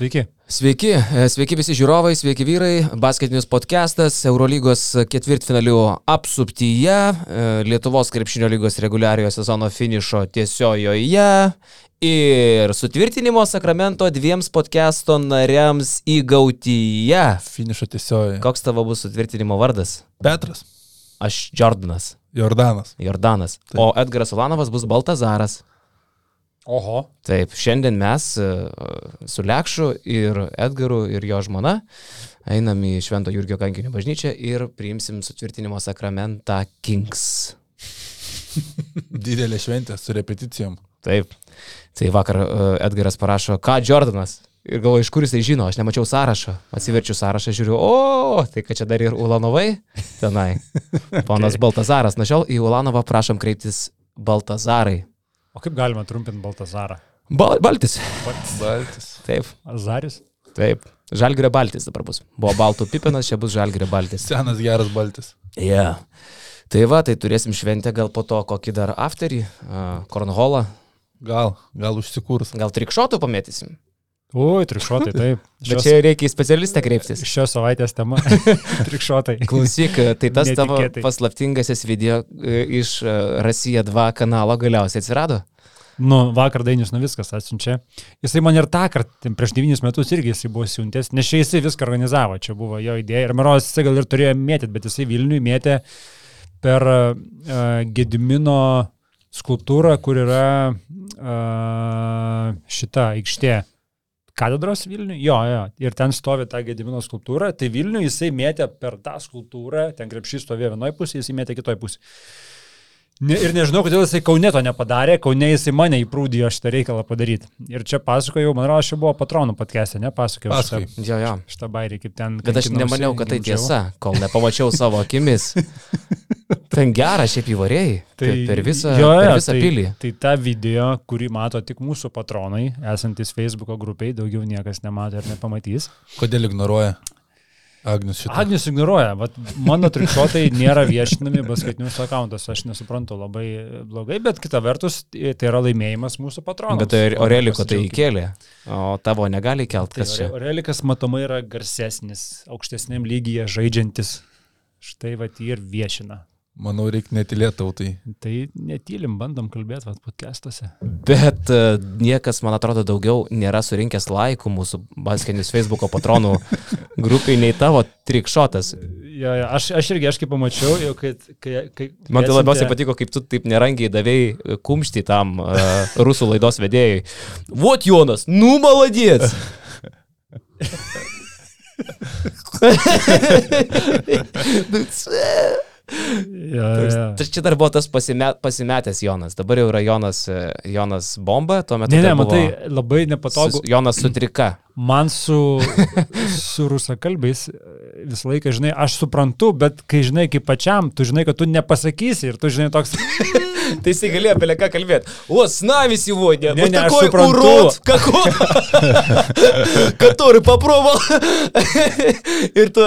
Sveiki. Sveiki, e, sveiki visi žiūrovai, sveiki vyrai. Basketinis podcastas Eurolygos ketvirtfinalių apsuptyje, e, Lietuvos krepšinio lygos reguliariojo sezono finišo tiesiojoje ir sutvirtinimo sakramento dviems podcasto nariams įgautyje. Finišo tiesiojoje. Koks tavo bus sutvirtinimo vardas? Petras. Aš Jordanas. Jordanas. Jordanas. Taip. O Edgaras Ulanovas bus Baltazaras. Oho. Taip, šiandien mes e, su Lekšu ir Edgaru ir jo žmona einam į Švento Jurgio kankinio bažnyčią ir priimsim sutvirtinimo sakramentą Kings. Didelė šventė su repeticijom. Taip. Tai vakar e, Edgaras parašo, ką Jordanas. Ir galvoju, iš kur jisai žino, aš nemačiau sąrašo. Atsiverčiu sąrašą, žiūriu, o, tai kad čia dar ir Ulanovai tenai. Ponas okay. Baltazaras, na šiol į Ulanovą prašom kreiptis Baltazarai. O kaip galima trumpinti Baltazarą? Bal Baltis. Baltis. Baltis. Taip. Azarius? Taip. Žalgirio Baltis dabar bus. Buvo Baltų Pipinas, čia bus Žalgirio Baltis. Senas geras Baltis. Yeah. Tai va, tai turėsim šventę gal po to kokį dar afterį, uh, kornholą. Gal, gal užsikūrus. Gal trikšotų pamėtysim. Ui, trikšotai, taip. Bet čia reikia į specialistą kreiptis. Šios savaitės tema. trikšotai. Klausyk, tai tas tavo paslaptingasis video e, iš e, Rasija 2 kanalo galiausiai atsirado. Nu, vakar Dainis Navickas atsiunčia. Jisai man ir tą kartą, prieš devynis metus irgi jisai buvo siuntęs, nes čia jisai viską organizavo, čia buvo jo idėja. Ir Maros jisai gal ir turėjo mėtyti, bet jisai Vilniui mėtė per uh, Gedimino skulptūrą, kur yra uh, šita aikštė. Katedros Vilniui? Jo, jo. Ir ten stovi ta Gedimino skulptūra. Tai Vilniui jisai mėtė per tą skulptūrą, ten krepšys stovėjo vienoje pusėje, jisai mėtė kitoje pusėje. Ne, ir nežinau, kodėl jisai Kaune to nepadarė, Kaune jisai mane įprūdijo šitą reikalą padaryti. Ir čia pasakojau, man čia buvo patronų podcast'e, ne pasakojau Pasakojai. šitą, Jo, jo. šitą bairį, kaip ten. Bet aš nemaniau, kad tai tiesa, kol nepamačiau savo akimis. Ten gerą šiaip įvarėjai. Tai per visą, jo, per jo, visą tai, pilį. Tai ta video, kurį mato tik mūsų patronai, esantis Facebook'o grupiai, daugiau niekas nemato ir nepamatys. Kodėl ignoruoja Agnius šitą? Agnius ignoruoja, vat, mano trikšotai nėra viešinami basketinius akantus, aš nesuprantu labai blogai, bet kita vertus tai yra laimėjimas mūsų patronams. Bet tai Oreliko tai įkėlė, o tavo negali kelt, Tai. Orelikas matomai yra garsesnis, aukštesniam lygyje žaidžiantis. Štai va jį ir viešina. Manau, reikia netilėti tautai. Tai netylim, bandom kalbėti vat podcastuose. Bet e, niekas, man atrodo, daugiau nėra surinkęs laikų mūsų basketinis Facebook'o patronų grupiai nei tavo trikšotas. Jo, jo, aš, aš irgi, aš kaip pamačiau, jau kad... Kai, kai, Man tai labiausiai patiko, kaip tu taip nerangiai davėjai kumštį tam uh, rusų laidos vedėjui. Vot Jonas, nu maladėts. Jo, jo. Tai čia dar buvo tas pasimet, pasimetęs Jonas, dabar jau yra Jonas, e, Jonas bomba, tuo metu Ne, ne, matai, labai nepatogu. su, Jonas sutrika. Man su, su rusakalbiais visą laiką, žinai, aš suprantu, bet kai žinai, kaip pačiam, tu žinai, kad tu nepasakysi ir tu žinai toks... Jisai galėjo apie ką kalbėti. O, snavis įvodė. Не, Вот не, такой урод, который попробовал. Ir tu...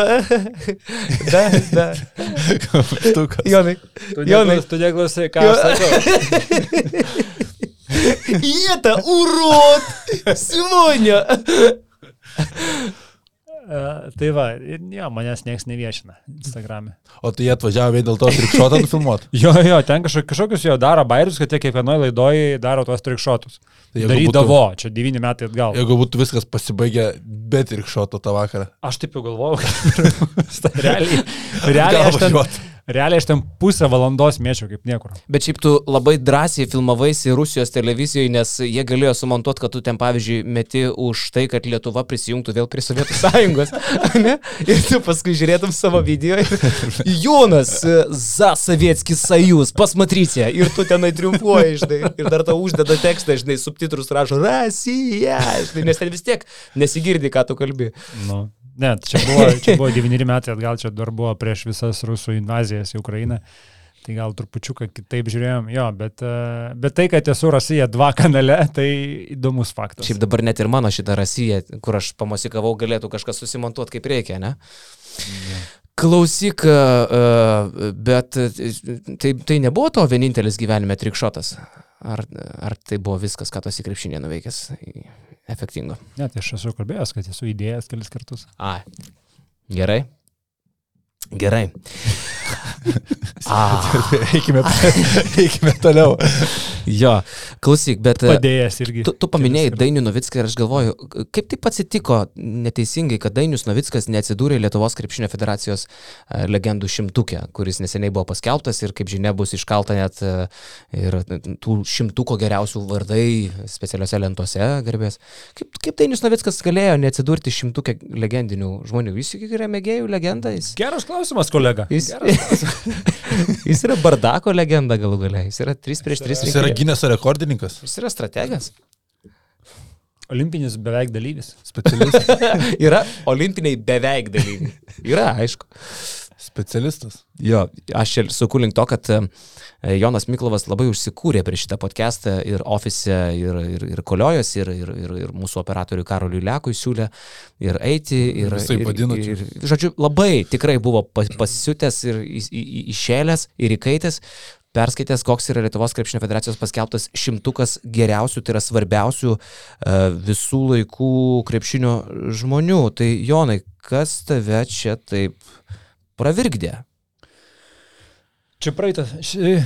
Da, da. Jonai. Jonai. tu neklausai, ką aš sakau. И это урод сегодня. Uh, tai va, ir jo, manęs niekas neviešina Instagram'e. O tai jie atvažiavo vien dėl to trikšotą nufilmuoti. Jo, jo, ten kažkokius, kažkokius jo daro bairius, kad jie kiekvienoje laidoje daro tuos trikšotus. Tai Darydavo, čia devyni metai atgal. Jeigu būtų viskas pasibaigę be trikšoto tą vakarą. Aš taip jau galvojau, kad realiai, realiai, aš ten. Realiai aš ten pusę valandos mėčiau kaip niekur. Bet šiaip tu labai drąsiai filmavaisi Rusijos televizijoje, nes jie galėjo sumontuoti, kad tu ten, pavyzdžiui, meti už tai, kad Lietuva prisijungtų vėl prie Sovietų sąjungos. ne? Ir tu paskui žiūrėtum savo video. Jonas e, za Sovietskis sąjūs, pasmatrycie. Ir tu tenai triumfuoji, žinai. Ir dar tau uždeda tekstą, žinai, subtitrus rašo Rasija. Žinai, nes ten vis tiek nesigirdi, ką tu kalbi. Nu. Ne, čia buvo, čia buvo devyneri metai atgal, čia dar buvo prieš visas rusų invazijas į Ukrainą. Tai gal trupučiuką kitaip žiūrėjom, jo, bet, e, bet tai, kad esu Rasija 2 kanale, tai įdomus faktas. Šiaip dabar net ir mano šitą Rasiją, kur aš pamosikavau, galėtų kažkas susimontuoti kaip reikia, ne? Klausyk, e, e, bet tai, tai nebuvo to vienintelis gyvenime trikšotas? Ar, ar tai buvo viskas, ką tu esi krepšinė nuveikęs efektingo. Ne, tai aš esu kalbėjęs, kad esu įdėjęs kelis kartus. A. Gerai. Gerai. Eikime, eikime toliau. jo, klausyk, bet... e, Padėjęs irgi. Tu, tu paminėjai Dainių Novicką ir aš galvoju, kaip taip atsitiko neteisingai, kad Dainius Novickas neatsidūrė Lietuvos krepšinio federacijos e, legendų šimtukė, kuris neseniai buvo paskelbtas ir kaip žinia bus iškalta net e, ir tų šimtuko geriausių vardai specialiuose lentose garbės. Kaip, kaip Dainius Novickas galėjo neatsidurti šimtukė legendinių žmonių? Jis juk yra mėgėjų legenda, jis, Geras klausimas, kolega. jis, jis yra bardako legenda galų galia, jis yra 3 prieš 3 Jis yra Gineso rekordininkas. Jis yra strategas. Olimpinis beveik dalyvis. Specialistas. Yra olimpiniai beveik dalyviai. Yra, aišku. Specialistas. Jo, aš ir suku link to, kad e, Jonas Miklovas labai užsikūrė prieš šitą podcastą ir ofise, ir, ir, ir koliojos, ir, ir, ir, ir mūsų operatoriui Karoliui Lekui siūlė ir eiti, ir... Visaip ir, vadino žodžiu, labai tikrai buvo pas- pasisiutęs ir išėlęs ir įkaitęs. Perskaitęs, koks yra Lietuvos krepšinio federacijos paskelbtas šimtukas geriausių, tai yra svarbiausių e, visų laikų krepšinio žmonių. Tai Jonai, kas tave čia taip pravirkdė? Čia praeitas. ši-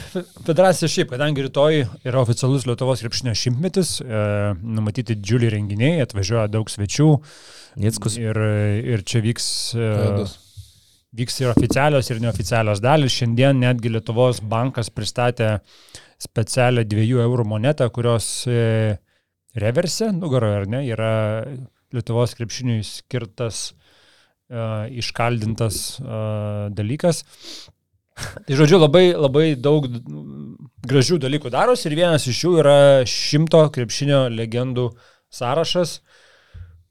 Federacija šiaip, kadangi rytoj yra oficialus Lietuvos krepšinio šimtmetis, e, numatyti didžiuliai renginiai, atvažiuoja daug svečių Nickus. ir, ir čia vyks, e, vyks ir oficialios, ir neoficialios dalis. Šiandien netgi Lietuvos bankas pristatė specialią 2 eurų monetą, kurios e, reverse, nugaroje ar ne, yra Lietuvos krepšiniui skirtas uh, iškaldintas uh, dalykas. Tai žodžiu, labai, labai daug gražių dalykų darosi ir vienas iš jų yra šimto krepšinio legendų sąrašas,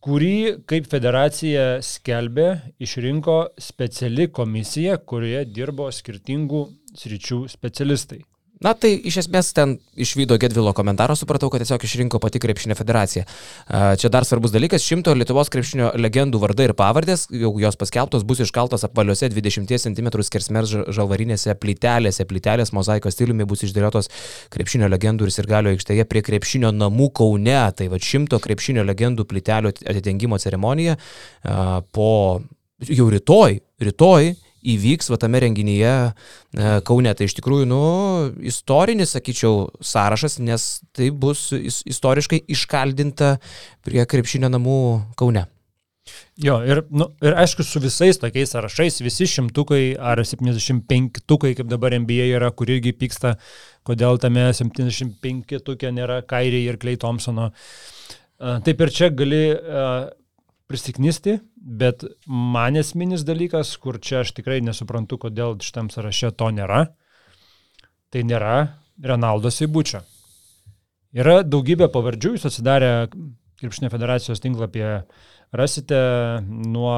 kurį, kaip federacija skelbė, išrinko speciali komisija, kurioje dirbo skirtingų sričių specialistai. Na tai iš esmės ten iš Vydo Gedvilo komentaro supratau, kad tiesiog išrinko pati krepšinio federacija. Čia dar svarbus dalykas, šimto Lietuvos krepšinio legendų vardai ir pavardės, jau jos paskelbtos, bus iškaltos apvaliuose 20 cm skersmės ža- žalvarinėse plytelėse. Plytelės mozaikos stiliumi bus išdėliotos krepšinio legendų ir sirgalio aikštėje prie krepšinio namų Kaune. Tai va šimto krepšinio legendų plytelių atidengimo ceremonija po jau rytoj, rytoj įvyks va tame renginyje e, Kaune. Tai iš tikrųjų, nu, istorinis, sakyčiau, sąrašas, nes tai bus is, istoriškai iškaldinta prie krepšinio namų Kaune. Jo, ir, nu, ir aišku, su visais tokiais sąrašais, visi šimtukai ar 75 tukai, kaip dabar NBA yra, kur irgi pyksta, kodėl tame 75 tukė nėra Kairį ir Klei Thompsono. A, Taip ir čia gali a, prisiknisti, bet man esminis dalykas, kur čia aš tikrai nesuprantu, kodėl šitam sąraše to nėra, tai nėra Renaldo Seibučio. Yra daugybė pavardžių, jūs atsidarę Krepšinio federacijos tinklapyje rasite nuo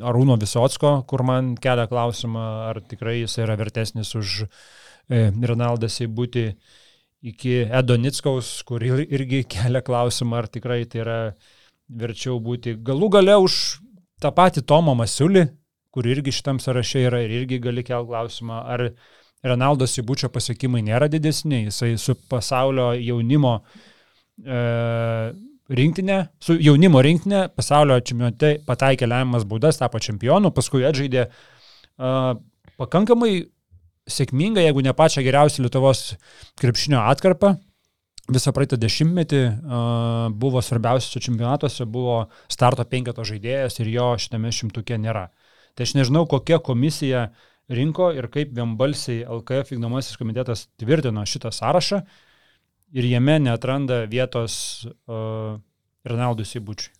Arūno Visotsko, kur man kelia klausimą, ar tikrai jis yra vertesnis už e, Renaldą Seibutį, iki Edo Nickaus, kur ir- irgi kelia klausimą, ar tikrai tai yra verčiau būti. Galų gale už tą patį Tomą Masiulį, kur irgi šitam sąraše yra ir irgi gali kelti klausimą, ar Renaldo Sibučio pasiekimai nėra didesni, jisai su pasaulio jaunimo e, rinktinė, su jaunimo rinktinė pasaulio čempionate pataikė lemiamas baudas, tapo čempionu, paskui atžaidė e, pakankamai sėkmingą, jeigu ne pačią geriausią Lietuvos krepšinio atkarpą. Visą praeitą dešimtmetį buvo svarbiausiuose čempionatuose, buvo starto penketo žaidėjas ir jo šitame šimtuke nėra. Tai aš nežinau, kokia komisija rinko ir kaip vienbalsiai LKF vykdomasis komitetas tvirtino šitą sąrašą ir jame netranda vietos uh, Renaldui Sibučiui.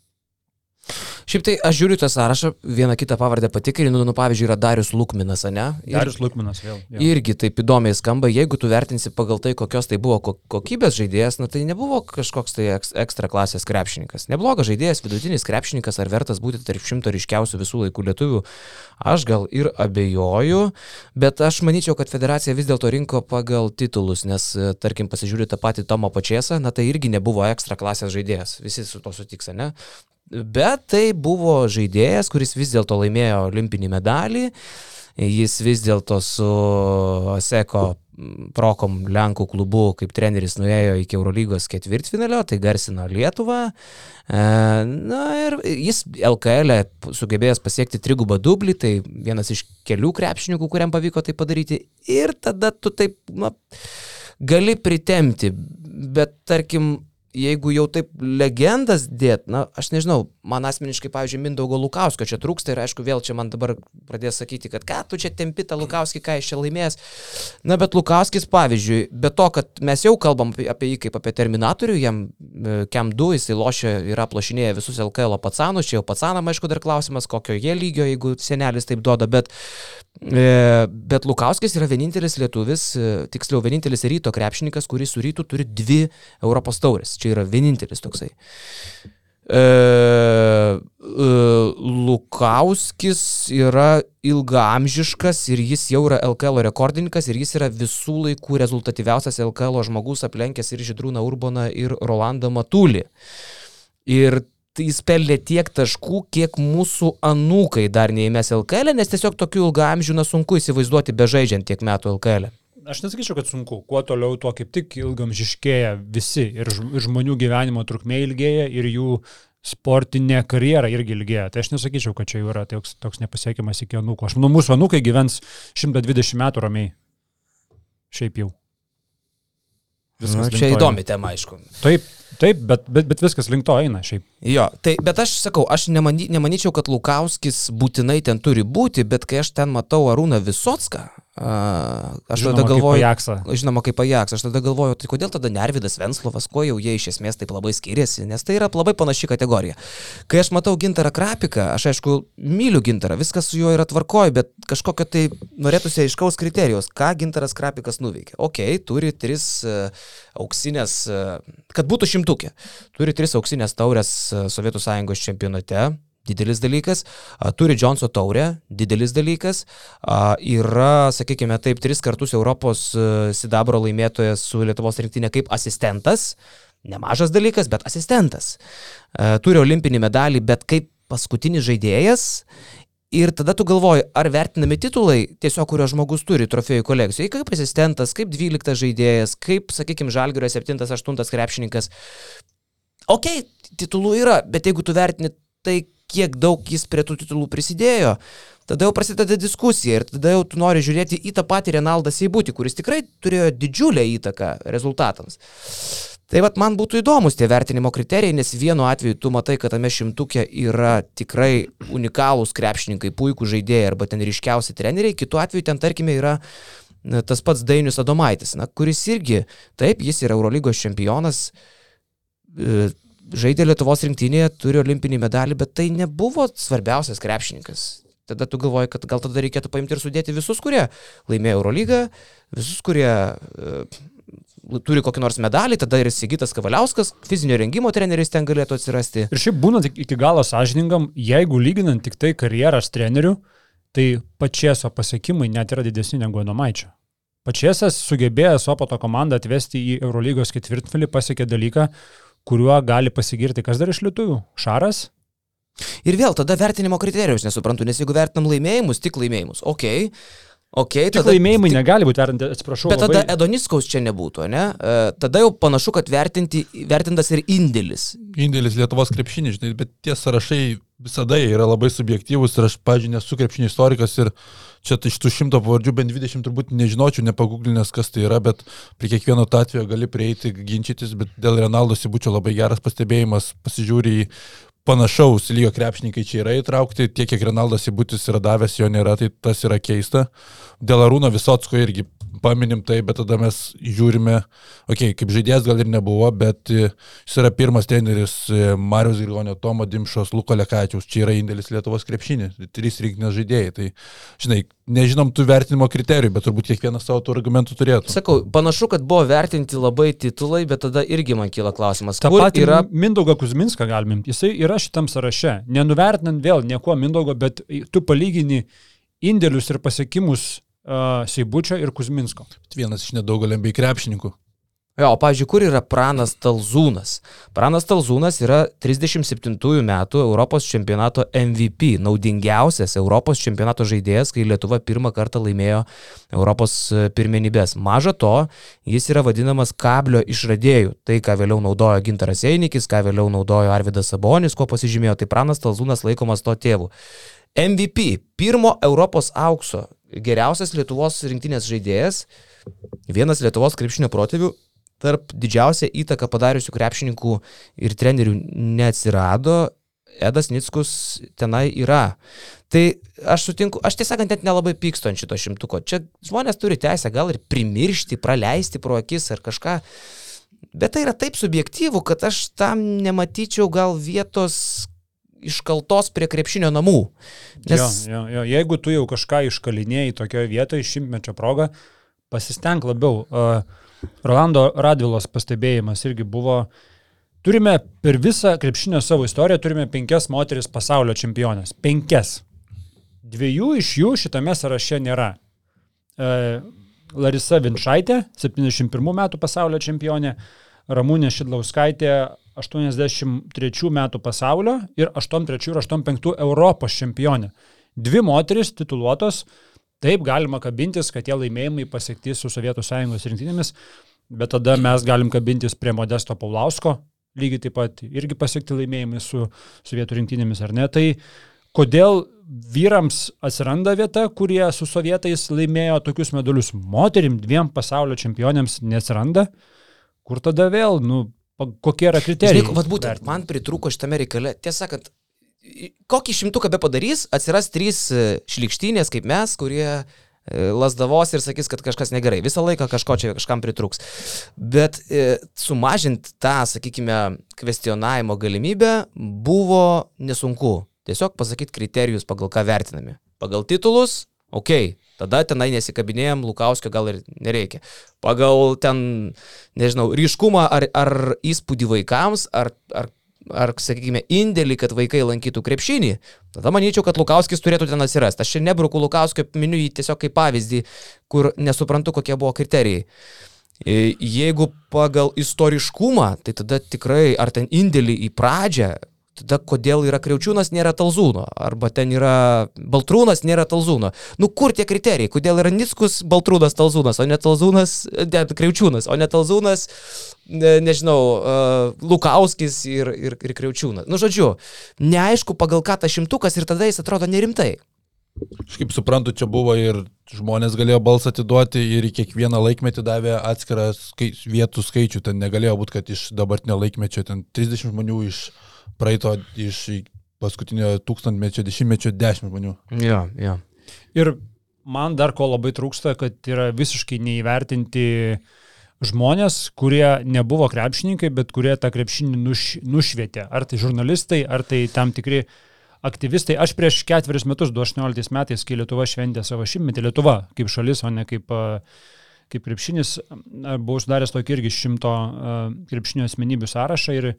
Šiaip tai aš žiūriu tą sąrašą, vieną kitą pavardę patikrinu, nu pavyzdžiui, yra Darius Lukminas, ne? Ir- Darius Lukminas vėl. jo. Irgi taip įdomiai skamba, jeigu tu vertinsi pagal tai, kokios tai buvo ko- kokybės žaidėjas, na tai nebuvo kažkoks tai eks, ekstra klasės krepšininkas. Neblogas žaidėjas, vidutinis krepšininkas, ar vertas būti tarp šimto ryškiausių visų laikų lietuvių, aš gal ir abejoju, bet aš manyčiau, kad federacija vis dėlto rinko pagal titulus, nes tarkim pasižiūrė tą patį Tomą Pačiasą, na tai irgi nebuvo ekstra klasės žaidėjas, visi su to sutiks, ne? Bet tai buvo žaidėjas, kuris vis dėlto laimėjo olimpinį medalį. Jis vis dėlto su Seko mm, Prokom Lenkų klubu kaip treneris nuėjo iki Eurolygos ketvirtfinalio, tai garsino Lietuvą. E, Na ir jis LKL e sugebėjęs pasiekti trigubą dublį, tai vienas iš kelių krepšininkų, kuriam pavyko tai padaryti. Ir tada tu taip, na, gali pritemti, bet tarkim, jeigu jau taip legendas dėt, na, aš nežinau, man asmeniškai, pavyzdžiui, Mindaugo Lukausko čia trūksta ir aišku, vėl čia man dabar pradės sakyti, kad ką tu čia tempi tą Lukauskį, ką jis čia laimės. Na, bet Lukauskis, pavyzdžiui, be to, kad mes jau kalbam apie, jį kaip apie Terminatorių, jam Kem 2, jisai lošia ir aplašinėja visus LKL pacanus, čia jau pacanam, aišku, dar klausimas, kokio jie lygio, jeigu senelis taip duoda, bet, e, bet Lukauskis yra vienintelis lietuvis, e, tiksliau, vienintelis ryto krepšininkas, kuris su rytu turi dvi Europos taurės. Čia yra vienintelis toksai. E, e, Lukauskis yra ilgaamžiškas ir jis jau yra LKL rekordininkas ir jis yra visų laikų rezultatyviausias LKL žmogus aplenkęs ir Židrūną Urbaną ir Rolandą Matulį. Ir jis pelnė tiek taškų, kiek mūsų anūkai dar neįmės LKL, nes tiesiog tokių ilgaamžių na sunku įsivaizduoti be žaidžiant tiek metų LKL. Aš nesakyčiau, kad sunku. Kuo toliau, tuo kaip tik ilgamžiškėja visi. Ir žmonių gyvenimo trukmė ilgėja, ir jų sportinė karjera irgi ilgėja. Tai aš nesakyčiau, kad čia jau yra toks, toks nepasiekimas iki anūko. Aš manau, mūsų anūkai gyvens 120 metų ramiai. Šiaip jau. Nu, link čia įdomi tema, aišku. Taip, taip, bet, bet, bet viskas link to eina šiaip. Jo, tai, bet aš sakau, aš nemany, nemanyčiau, kad Lukauskis būtinai ten turi būti, bet kai aš ten matau Arūną Visotską, aš Žinoma, tada kaip galvoju, Ajaxą. žinoma, kaip Ajaks, aš tada galvoju, tai kodėl tada Nervidas Venslovas, kuo jau jie iš esmės taip labai skiriasi, nes tai yra labai panaši kategorija. Kai aš matau Gintarą Krapiką, aš aišku, myliu Gintarą, viskas su juo yra tvarkoj, bet kažkokio tai norėtųsi aiškaus kriterijos, ką Gintaras Krapikas nuveikė. Ok, turi tris uh, auksinės, uh, kad būtų šimtukė, turi tris auksinės taurės uh, Sovietų Sąjungos čempionate, didelis dalykas, turi Džonso taurę, didelis dalykas, yra, sakykime taip, tris kartus Europos a, sidabro laimėtojas su Lietuvos rinktinė kaip asistentas, nemažas dalykas, bet asistentas, a, turi olimpinį medalį, bet kaip paskutinis žaidėjas. Ir tada tu galvoji, ar vertinami titulai, tiesiog kurio žmogus turi trofėjų kolekcijoje, kaip asistentas, kaip 12 žaidėjas, kaip, sakykime, Žalgirio 7-8 krepšininkas. Ok, titulų yra, bet jeigu tu vertini tai, kiek daug jis prie tų titulų prisidėjo, tada jau prasideda diskusija ir tada jau tu nori žiūrėti į tą patį Renaldą Seibutį, kuris tikrai turėjo didžiulę įtaką rezultatams. Tai vad man būtų įdomus tie vertinimo kriterijai, nes vienu atveju tu matai, kad tame šimtukė yra tikrai unikalūs krepšininkai, puikų žaidėjai arba ten ryškiausi treneriai, kitu atveju ten tarkime yra tas pats Dainius Adomaitis, na, kuris irgi, taip, jis yra Eurolygos čempionas, e, žaidė Lietuvos rinktinėje, turi olimpinį medalį, bet tai nebuvo svarbiausias krepšininkas. Tada tu galvoji, kad gal tada reikėtų paimti ir sudėti visus, kurie laimėjo Eurolygą, visus, kurie e, turi kokį nors medalį, tada ir Sigitas Kavaliauskas, fizinio rengimo treneris ten galėtų atsirasti. Ir šiaip būnant iki- galo sąžiningam, jeigu lyginant tik tai karjeras trenerių, tai pačieso pasiekimai net yra didesni negu Adomaičio. Pačiesas sugebėjo Sopoto komandą atvesti į Eurolygos ketvirtfinalį, pasiekė dalyką, kuriuo gali pasigirti kas dar iš lietuvių. Šaras, Ir vėl tada vertinimo kriterijus nesuprantu, nes jeigu vertinam laimėjimus, tik laimėjimus, ok, ok, tik tada... laimėjimai negali būti vertinti, atsiprašau. Bet tada labai- Edoniskaus čia nebūtų, ne? E, Tada jau panašu, kad vertinti, vertintas ir indėlis. Indėlis Lietuvos krepšinį, žinai, bet tie sąrašai visada yra labai subjektyvūs ir aš, pažiūrėjau, nesu krepšinio istorikas ir čia iš tų šimto pavardžių bent 20 turbūt nežinočiau, nepaguglinęs, kas tai yra, bet prie kiekvieno atveju gali prieiti, ginčytis, bet dėl Renaldo Sibučio labai geras pastebėjimas, pasižiūri į panašaus lygio krepšininkai čia yra įtraukti, tiek kiek Renaldas Sibutis yra davęs, jo nėra, tai tas yra keista. Dėl Arūno Visotsko irgi paminim tai, bet tada mes žiūrime, okei, okay, kaip žaidėjas gal ir nebuvo, bet e, jis yra pirmas treneris e, Marijos Zirgonio, Tomo Dimšos, Luko Lekačiaus, čia yra indėlis Lietuvos krepšinį, trys rinkinės žaidėjai. Tai, žinai, nežinom tų vertinimo kriterijų, bet turbūt kiekvienas savo tų argumentų turėtų. Sakau, panašu, kad buvo vertinti labai titulai, bet tada irgi man kyla klausimas, Ta kur pati yra... Kuzminską galime imti. Jisai yra šitam sąraše. Nenuvertinant vėl nieko Mindaugo, bet tu palygini indėlius ir pasiekimus Seibučio ir Kuzminsko. Vienas iš nedaugelio bei krepšininkų. Jo, o pavyzdžiui, kur yra Pranas Talzūnas? Pranas Talzūnas yra 37 metų Europos čempionato MVP, naudingiausias Europos čempionato žaidėjas, kai Lietuva pirmą kartą laimėjo Europos e, pirmenybės. Maža to, jis yra vadinamas kablio išradėjų. Tai, ką vėliau naudojo Gintaras Einikis, ką vėliau naudojo Arvidas Sabonis, kuo pasižymėjo, tai Pranas Talzūnas laikomas to tėvu. MVP, pirmo Europos aukso, geriausias Lietuvos rinktinės žaidėjas, vienas Lietuvos krepšinio protėvių tarp didžiausią įtaką padariusių krepšininkų ir trenerių neatsirado, Edas Nickus tenai yra. Tai aš sutinku, aš tiesą sakant net nelabai pykstu ant šito šimtuko. Čia žmonės turi teisę gal ir primiršti, praleisti pro akis ar kažką. Bet tai yra taip subjektyvu, kad aš tam nematyčiau gal vietos iškaltos prie krepšinio namų. Nes... Jo, jo, jo. Jeigu tu jau kažką iškalinėjai tokioje vietoje šimtmečio progą, pasisteng labiau. Uh, Rolando Radvilos pastebėjimas irgi buvo, turime per visą krepšinio savo istoriją, turime penkias moteris pasaulio čempionės. Penkias. Dviejų iš jų šitame sąraše nėra. E, Larisa Vinšaitė, 71 metų pasaulio čempionė, Ramūnė Šidlauskaitė, 83 metų pasaulio ir 83 ir 85 Europos čempionė. Dvi moteris tituluotos Taip, galima kabintis, kad tie laimėjimai pasiekti su Sovietų Sąjungos rinktinėmis, bet tada mes galim kabintis prie Modesto Paulausko, lygiai taip pat irgi pasiekti laimėjimai su Sovietų rinktinėmis, ar ne? Tai kodėl vyrams atsiranda vieta, kurie su sovietais laimėjo tokius medalius, moterim dviem pasaulio čempionėms neatsiranda, kur tada vėl, nu, kokie yra kriterijai? Žinai, vat būtent, man pritruko šitame reikale, tiesą sakant, kokį šimtuką be padarys, atsiras trys e, šlikštynės kaip mes, kurie e, lasdavos ir sakys, kad kažkas negerai. Visą laiką kažko čia kažkam pritruks. Bet e, sumažinti tą, sakykime, kvestionavimo galimybę buvo nesunku. Tiesiog pasakyti kriterijus, pagal ką vertinami. Pagal titulus, ok, tada tenai nesikabinėjom, Lukauskio gal ir nereikia. Pagal ten, nežinau, ryškumą ar, ar įspūdį vaikams, ar, ar ar, sakykime, indėlį, kad vaikai lankytų krepšinį, tada manyčiau, kad Lukauskis turėtų ten atsirasti. Aš čia nebruku Lukauskio, miniu jį tiesiog kaip pavyzdį, kur nesuprantu, kokie buvo kriterijai. E, jeigu pagal istoriškumą, tai tada tikrai, ar ten indėlį į pradžią, tada kodėl yra Kriaučiūnas, nėra Talzūno, arba ten yra Baltrūnas, nėra Talzūno. Nu kur tie kriterijai, kodėl yra Nickus, Baltrūnas, Talzūnas, o ne Talzūnas, ne, Kriaučiūnas, o ne Talzūnas, ne, nežinau, uh, Lukauskis ir, ir, ir Kriaučiūnas. Nu žodžiu, neaišku pagal ką tas šimtukas ir tada jis atrodo nerimtai. Aš kaip suprantu, čia buvo ir žmonės galėjo balsą atiduoti ir į kiekvieną laikmetį davė atskirą skai, vietų skaičių. Ten negalėjo būti, kad iš dabartinio laikmečio ten 30 žmonių iš praeito, iš paskutinio tūkstantmečio, dešimtmečio 10 žmonių. Jo, jo. Ir man dar ko labai trūksta, kad yra visiškai neįvertinti žmonės, kurie nebuvo krepšininkai, bet kurie tą krepšinį nuš, nušvietė. Ar tai žurnalistai, ar tai tam tikri aktyvistai. Aš prieš ketverius metus, 2018 metais, kai Lietuva šventė savo šimtmetį, Lietuva kaip šalis, o ne kaip, kaip krepšinis, buvau sudaręs tokį irgi šimto krepšinio asmenybių sąrašą ir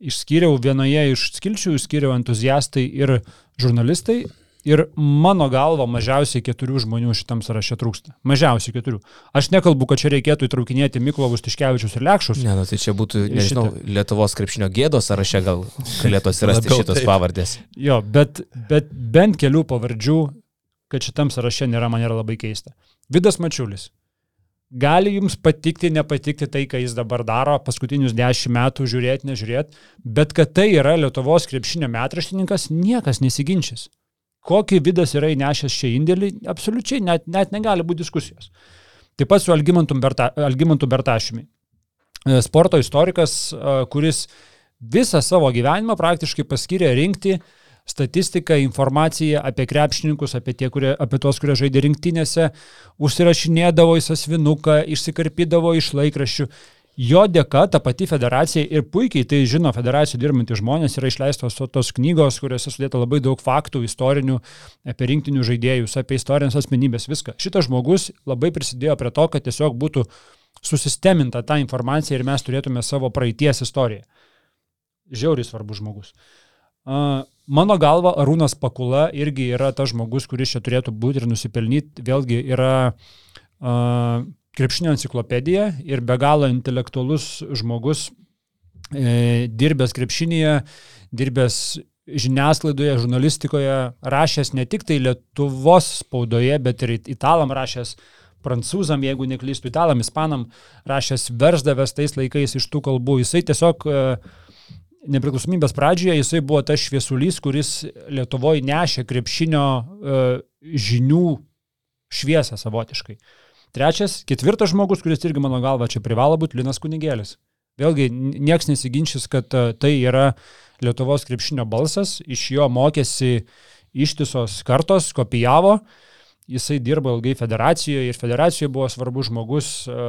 išskyriau vienoje iš skilčių, išskyriau entuziastai ir žurnalistai. Ir mano galva mažiausiai keturių žmonių šitam sąraše trūksta. Mažiausiai keturių. Aš nekalbu, kad čia reikėtų įtraukinėti Miklovus, Tiškevičius ir Lekšus. Ne, nu, tai čia būtų, nežinau, šitą. Lietuvos krepšinio gėdos sąraše gal galėtų atsirasti šitos taip. pavardės. Jo, bet, bet bent kelių pavardžių, kad šitam sąraše nėra, man yra labai keista. Vidas Mačiulis. Gali jums patikti, nepatikti tai, ką jis dabar daro, paskutinius dešimt metų žiūrėti, nežiūrėti, bet kad tai yra Lietuvos krepšinio metraštininkas, niekas nesiginčys. Kokį vidas yra įnešęs šią indėlį, absoliučiai net, net negali būti diskusijos. Taip pat su Algymantu, Berta, Algymantu Bertašimi. E, sporto istorikas, e, kuris visą savo gyvenimą praktiškai paskyrė rinkti uh, statistiką, informaciją apie krepšininkus, apie, tie, kurie, apie tos, kurie žaidė rinktinėse, užsirašinėdavo į sasvinuką, išsikarpydavo iš laikraščių. Jo dėka ta pati federacija ir puikiai tai žino federacijų dirbantys žmonės yra išleistos tos knygos, kuriuose sudėta labai daug faktų istorinių apie rinktinių žaidėjus, apie istorinės asmenybės, viską. Šitas žmogus labai prisidėjo prie to, kad tiesiog būtų susisteminta ta informacija ir mes turėtume savo praeities istoriją. Žiauriai svarbus žmogus. Mano galva, Arūnas Pakula irgi yra tas žmogus, kuris čia turėtų būti ir nusipelnyti. Vėlgi yra uh, krepšinio enciklopedija ir be galo intelektualus žmogus, e, dirbęs krepšinėje, dirbęs žiniasklaidoje, žurnalistikoje, rašęs ne tik tai Lietuvos spaudoje, bet ir italam rašęs, prancūzam, jeigu neklystu, italam, ispanam, rašęs versdavęs tais laikais iš tų kalbų. Jisai tiesiog e, nepriklausomybės pradžioje jisai buvo tas šviesulys, kuris Lietuvoje nešė krepšinio e, žinių šviesą savotiškai. Trečias, ketvirtas žmogus, kuris irgi mano galva čia privalo būti Linas Kunigėlis. Vėlgi, nieks nesiginčys, kad e, tai yra Lietuvos krepšinio balsas, iš jo mokėsi ištisos kartos, kopijavo, jisai dirbo ilgai federacijoje ir federacijoje buvo svarbus žmogus, e,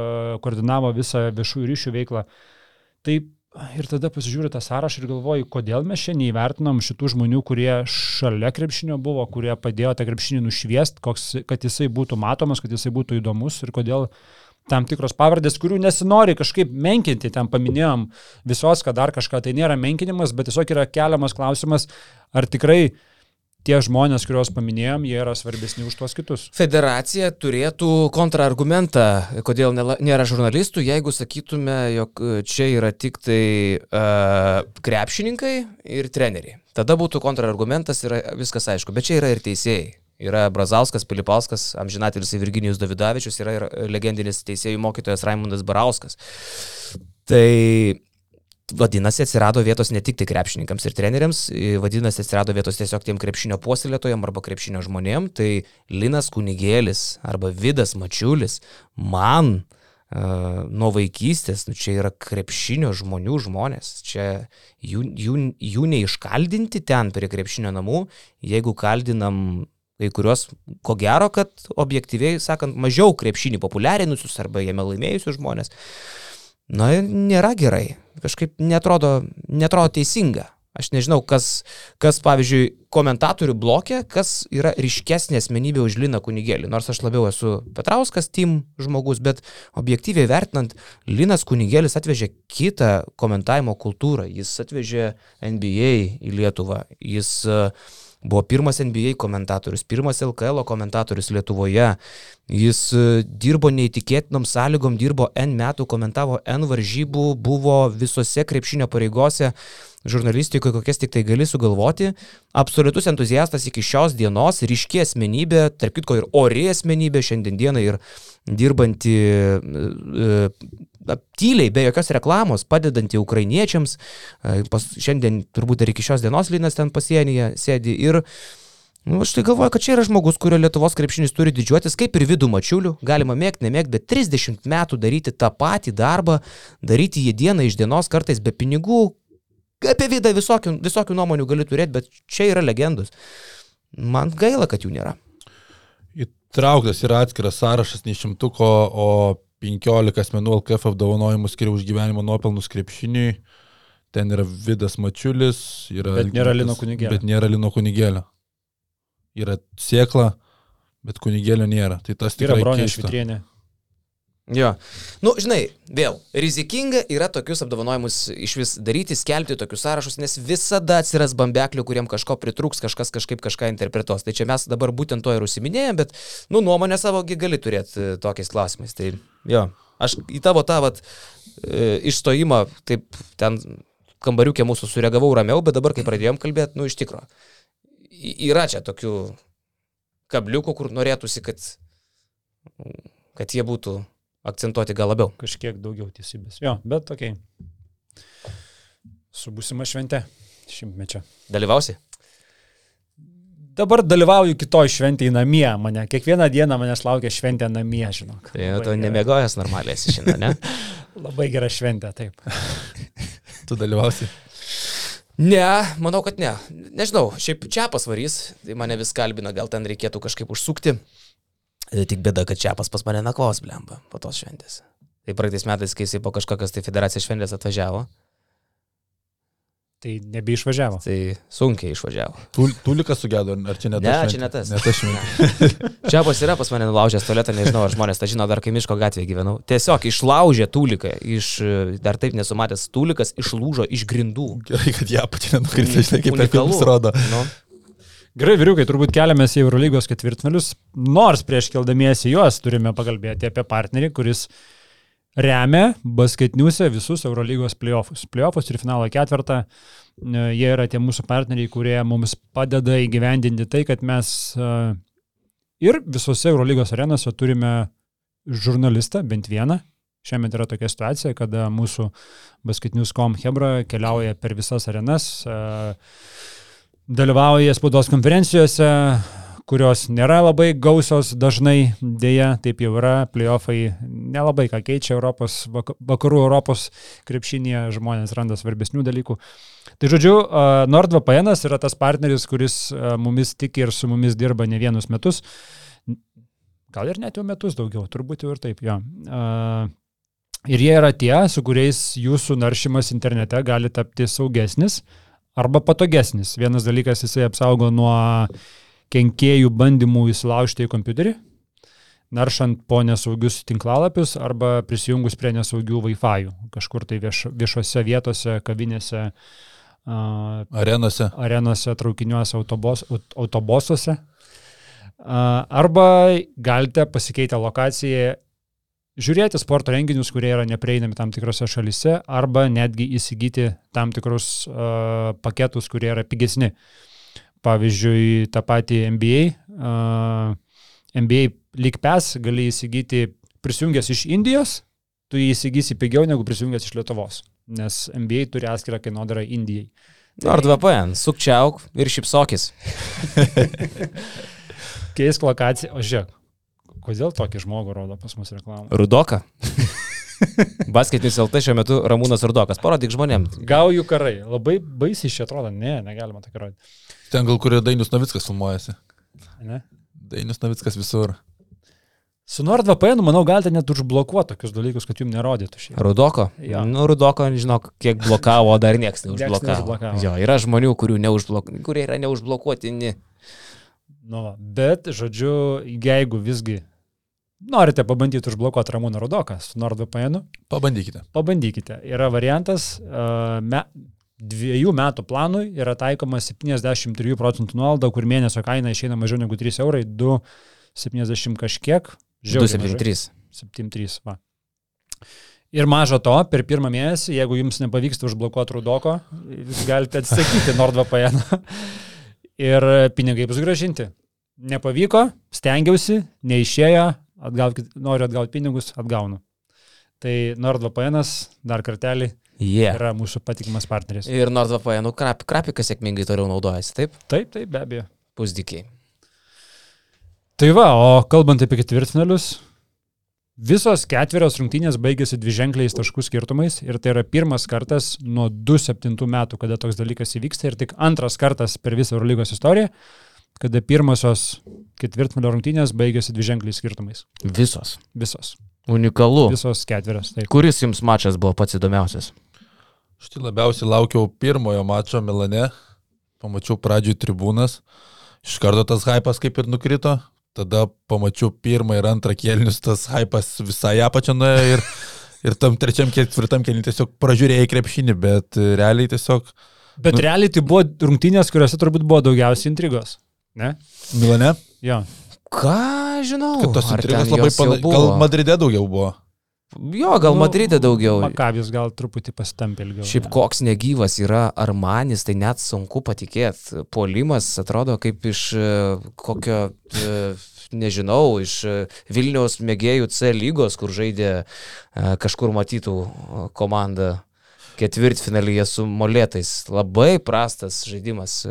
koordinavo visą viešųjų ryšių veiklą. Tai Ir tada pasižiūriu tą sąrašą ir galvoju, kodėl mes šiandien įvertinam šitų žmonių, kurie šalia krepšinio buvo, kurie padėjo tą krepšinį nušviest, koks, kad jisai būtų matomas, kad jisai būtų įdomus ir kodėl tam tikros pavardės, kurių nesinori kažkaip menkinti, ten paminėjom visos, kad dar kažką, tai nėra menkinimas, bet tiesiog yra keliamas klausimas, ar tikrai uh, tie žmonės, kuriuos paminėjom, jie yra svarbesni už tuos kitus. Federacija turėtų kontrargumentą, kodėl nėra žurnalistų, jeigu sakytume, jog čia yra tik tai uh, krepšininkai ir treneriai. Tada būtų kontrargumentas ir viskas aišku, bet čia yra ir teisėjai. Yra Brazauskas, Pilipauskas, amžinatelis Virginijus Davidavičius, yra ir legendinis teisėjų mokytojas Raimondas Barauskas. Tai vadinasi, atsirado vietos ne tik tai krepšininkams ir treneriams, vadinasi, atsirado vietos tiesiog tiem krepšinio puoselėtojam arba krepšinio žmonėm, tai Linas Kunigėlis arba Vidas Mačiulis man uh, nuo vaikystės, nu, čia yra krepšinio žmonių žmonės, čia jų, jų, jų neiškaldinti ten prie krepšinio namų, jeigu kaldinam kai kuriuos, ko gero, kad objektyviai sakant, mažiau krepšinį populiarinusius arba jame laimėjusius žmonės. Na, nėra gerai kažkaip netrodo, netrodo teisinga. Aš nežinau, kas, kas pavyzdžiui, komentatorių blokė, kas yra ryškesnė asmenybė už Liną Kunigėlį. Nors aš labiau esu Petrauskas, Tim žmogus, bet objektyviai vertinant, Linas Kunigėlis atvežė kitą komentavimo kultūrą. Jis atvežė NBA į Lietuvą. Jis uh, Buvo pirmas NBA komentatorius, pirmas LKL komentatorius Lietuvoje. Jis e, dirbo neįtikėtinom sąlygom, dirbo N metų, komentavo N varžybų, buvo visose krepšinio pareigose žurnalistikoje, kokias tik tai gali sugalvoti. Absoliutus entuziastas iki šios dienos, ryški asmenybė, tarp kitko ir ori asmenybė šiandieną ir dirbanti e, e, tyliai, be jokios reklamos, padedanti ukrainiečiams. E, pas, šiandien turbūt ir iki šios dienos Linas ten pasienyje sėdi ir Nu, aš tai galvoju, kad čia yra žmogus, kurio Lietuvos krepšinis turi didžiuotis, kaip ir vidų mačiulių, galima mėgti, nemėgti, bet 30 metų daryti tą patį darbą, daryti jį dieną iš dienos, kartais be pinigų, apie vidą visokių, visokių nuomonių gali turėti, bet čia yra legendos. Man gaila, kad jų nėra. Įtrauktas yra atskiras sąrašas, ne šimtuko, o 15 asmenų LKF apdovanojimų skiria už gyvenimo nuopelnus krepšiniui. Ten yra Vidas Mačiulis, yra... Bet nėra Lino kunigėlio. Bet nėra Lino kunigėlio. Yra sėkla, bet kunigėlio nėra. Tai tas tikrai yra Bronė Švitrienė. Jo. Nu, žinai, vėl, rizikinga yra tokius apdovanojimus iš vis daryti, skelbti tokius sąrašus, nes visada atsiras bambeklių, kuriem kažko pritruks, kažkas kažkaip kažką interpretuos. Tai čia mes dabar būtent to ir užsiminėjom, bet, nu, nuomonę savogi gali turėti e, tokiais klausimais. Tai, jo, aš į tavo tą, vat, e, išstojimą, taip, ten kambariukė mūsų sureagavau ramiau, bet dabar, kai pradėjom kalbėti, nu, iš tikro, yra čia tokių kabliukų, kur norėtųsi, kad, kad jie būtų akcentuoti gal labiau. Kažkiek daugiau tiesybės. Jo, bet tokiai. Okay. Su būsima švente šimtmečio. Dalyvausi? Dabar dalyvauju kitoj šventėje namie, mane kiekvieną dieną manęs laukia šventė namie, žinok. Tai jau tu nemėgojęs normaliai esi šiandien, ne? Labai gera šventė, taip. tu dalyvausi? Ne, manau, kad ne. Nežinau, šiaip čia pasvarys, tai mane vis kalbina, gal ten reikėtų kažkaip užsukti. E, tik bėda, kad čia pas mane nakvos blemba po tos šventės. Tai praeitais metais, kai jisai po kažkokios tai federacijos šventės atvažiavo. Tai nebeišvažiavo. Tai sunkiai išvažiavo. Tulikas sugedo, ar čia ne tas? Ne, čia šventė. čia pas yra pas mane nulaužęs tualetą, nežinau, ar žmonės tą žino, dar kai miško gatvėje gyvenau. Tiesiog išlaužė tuliką, iš, dar taip nesumatęs tulikas išlūžo iš grindų. Gerai, kad ją pati nenukritė, žinai, kaip per filmus rodo. Nu. Gerai, vyriukai, turbūt keliamės į Eurolygos ketvirtfinalius, nors prieš keldamiesi juos turime pakalbėti apie partnerį, kuris remia basketniuose visus Eurolygos playoffus. Playoffus ir finalo ketvirtą. E, Jie yra tie mūsų partneriai, kurie mums padeda įgyvendinti tai, kad mes e, ir visose Eurolygos arenose turime žurnalistą, bent vieną. Šiemet yra tokia situacija, kada mūsų basketnius.com Hebra keliauja per visas arenas, e, dalyvauja spaudos konferencijose, kurios nėra labai gausios dažnai, dėja, taip jau yra, playoffai nelabai ką keičia Europos, vak- vakarų Europos krepšinėje, žmonės randa svarbesnių dalykų. Tai žodžiu, NordVPN yra tas partneris, kuris mumis tiki ir su mumis dirba ne vienus metus. Gal ir net jau metus daugiau, turbūt jau ir taip, jo. Ir jie yra tie, su kuriais jūsų naršymas internete gali tapti saugesnis arba patogesnis. Vienas dalykas, jisai apsaugo nuo kenkėjų bandymų įsilaužti į kompiuterį, naršant po nesaugius tinklalapius arba prisijungus prie nesaugių Wi-Fi, kažkur tai vieš, viešose vietose, kavinėse, a, Arenose. arenose, traukiniuose, autobos, aut- autobosuose. A, Arba galite pasikeitę lokaciją žiūrėti sporto renginius, kurie yra neprieinami tam tikrose šalise, arba netgi įsigyti tam tikrus uh, paketus, kurie yra pigesni. Pavyzdžiui, tą patį NBA, uh, NBA League Pass gali įsigyti prisijungęs iš Indijos, tu jį įsigysi pigiau negu prisijungęs iš Lietuvos, nes NBA turi atskirą kainodarą Indijai. NordVPN, sukčiauk ir šipsokis. Keisk lokaciją, o žiūrėk, kodėl tokį žmogų rodo pas mus reklamą? Rudoka. Basketinis LT šiuo metu Ramūnas Rudokas. Parodyk žmonėm. Gaujų karai, labai baisiai šie atrodo, ne, negalima tai rodyti. Ten gal kur Dainius Navickas filmuojasi. Ne? Dainius Navickas visur. Su NordVPN, manau, galite net užblokuoti tokius dalykus, kad jums nerodytų šį. Rudoko? Jo. Nu, Rudoko, žinok, kiek blokavo, dar niekas Nieks neužblokavo. neužblokavo. Jo, yra žmonių, kurių neužblok... kurie yra neužblokuotini. Nu, bet, žodžiu, jeigu visgi norite pabandyti užblokuoti Ramūną Rudoką su NordVPN, Pabandykite. pabandykite. Yra variantas, uh, me, dviejų metų planui yra taikoma 73 procentų nuolaida, kur mėnesio kaina išeina mažiau negu 3 eurai, 2,70 kažkiek. žiauriai mažai. 273. 7-3. Va. Ir mažo to, per pirmą mėnesį, jeigu jums nepavyksta užblokuoti rudoko, jūs galite atsisakyti NordVPN ir pinigai bus gražinti. Nepavyko, stengiausi, neišėjo, atgaukit, noriu atgauti pinigus, atgaunu. Tai NordVPN dar kartelį Yeah. yra mūsų patikimas partneris. Ir NordVPN, nu, krap, krapikas sėkmingai toliau naudojasi, taip? Taip, taip, be abejo. Pusdikiai. Tai va, o kalbant apie ketvirtfinalius, visos ketverios rungtynės baigėsi dviženkliais taškų skirtumais ir tai yra pirmas kartas nuo 2007 metų, kada toks dalykas įvyksta ir tik antras kartas per visą Eurolygos istoriją, kada pirmosios ketvirtfinalio rungtynės baigėsi dviženkliais skirtumais. Visos. Visos. Unikalu. Visos ketverios. Taip. Kuris jums mačas buvo pats įdomiausias? Štai labiausiai laukiau pirmojo mačo Milane. Pamačiau pradžioj tribūnas. Iš karto tas hypas kaip ir nukrito. Tada pamačiau pirmą ir antrą kėlinius, tas hypas visai apačią nuėjo ir, ir tam trečiam, ketvirtam kėlinį tiesiog pražiūrėjai krepšinį, bet realiai tiesiog Bet Nu- realiai tai buvo rungtynės, kuriuose turbūt buvo daugiausiai intrigos. Ne? Milane, Jo. Ką žinau? kad tos intrigos labai panašios. Gal Madride daugiau buvo. Jo, gal Nu, Madride daugiau. Makabis gal truputį pasitampė ilgiau. Šiaip ne? koks negyvas yra Armanis, tai net sunku patikėti. Polimas atrodo kaip iš e, kokio, e, nežinau, iš e, Vilniaus mėgėjų C lygos, kur žaidė kažkur matytų komanda ketvirtfinalyje su molėtais. Labai prastas žaidimas.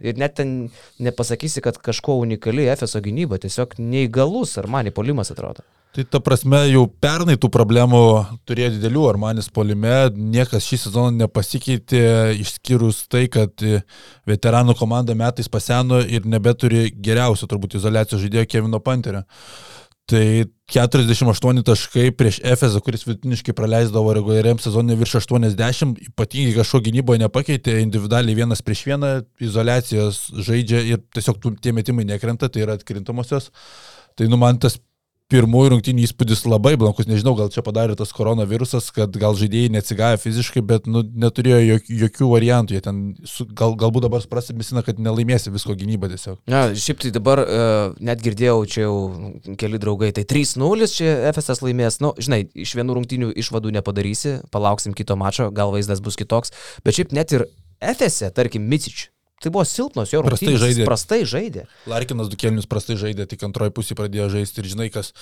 Ir net ten nepasakysi, kad kažkuo unikali Efeso gynyba, tiesiog neįgalus Armani polimas atrodo. Tai ta prasme, jau pernai tų problemų turėjo didelių, Armanis polime, niekas šį sezoną nepasikeitė, išskyrus tai, kad veteranų komanda metais paseno ir nebeturi geriausio turbūt izolacijos žaidėjo Kevino Panterio. Tai 48 taškai prieš Efezą, kuris vidutiniškai praleisdavo reguliariam sezonui virš 80, ypatingai kažko gynyboje nepakeitė, individualiai vienas prieš vieną, izolacijos žaidžia ir tiesiog tie metimai nekrenta, tai yra atkrintamosios. Tai nu man tas pirmųjų rungtynių įspūdis labai blankus. Nežinau, gal čia padarė tas koronavirusas, kad gal žaidėjai neatsigavė fiziškai, bet nu, neturėjo jokių, jokių variantų. Jie ten, su, gal, galbūt dabar prasimesina, kad nelaimėsi visko gynybą tiesiog. Na, šiaip tai dabar uh, net girdėjau, čia jau keli draugai, tai 3-0 čia FSS laimės. Nu, žinai, iš vienų rungtynių išvadų nepadarysi, palauksim kito mačo, gal vaizdas bus kitoks. Bet šiaip net ir FSS, tarkim, Micič, Tai buvo silpnos jo Prastai rungtynės. žaidė. Jis Prastai žaidė. Larkinas du kelnius prastai žaidė, tik antroji pusė pradėjo žaisti ir žinai kas.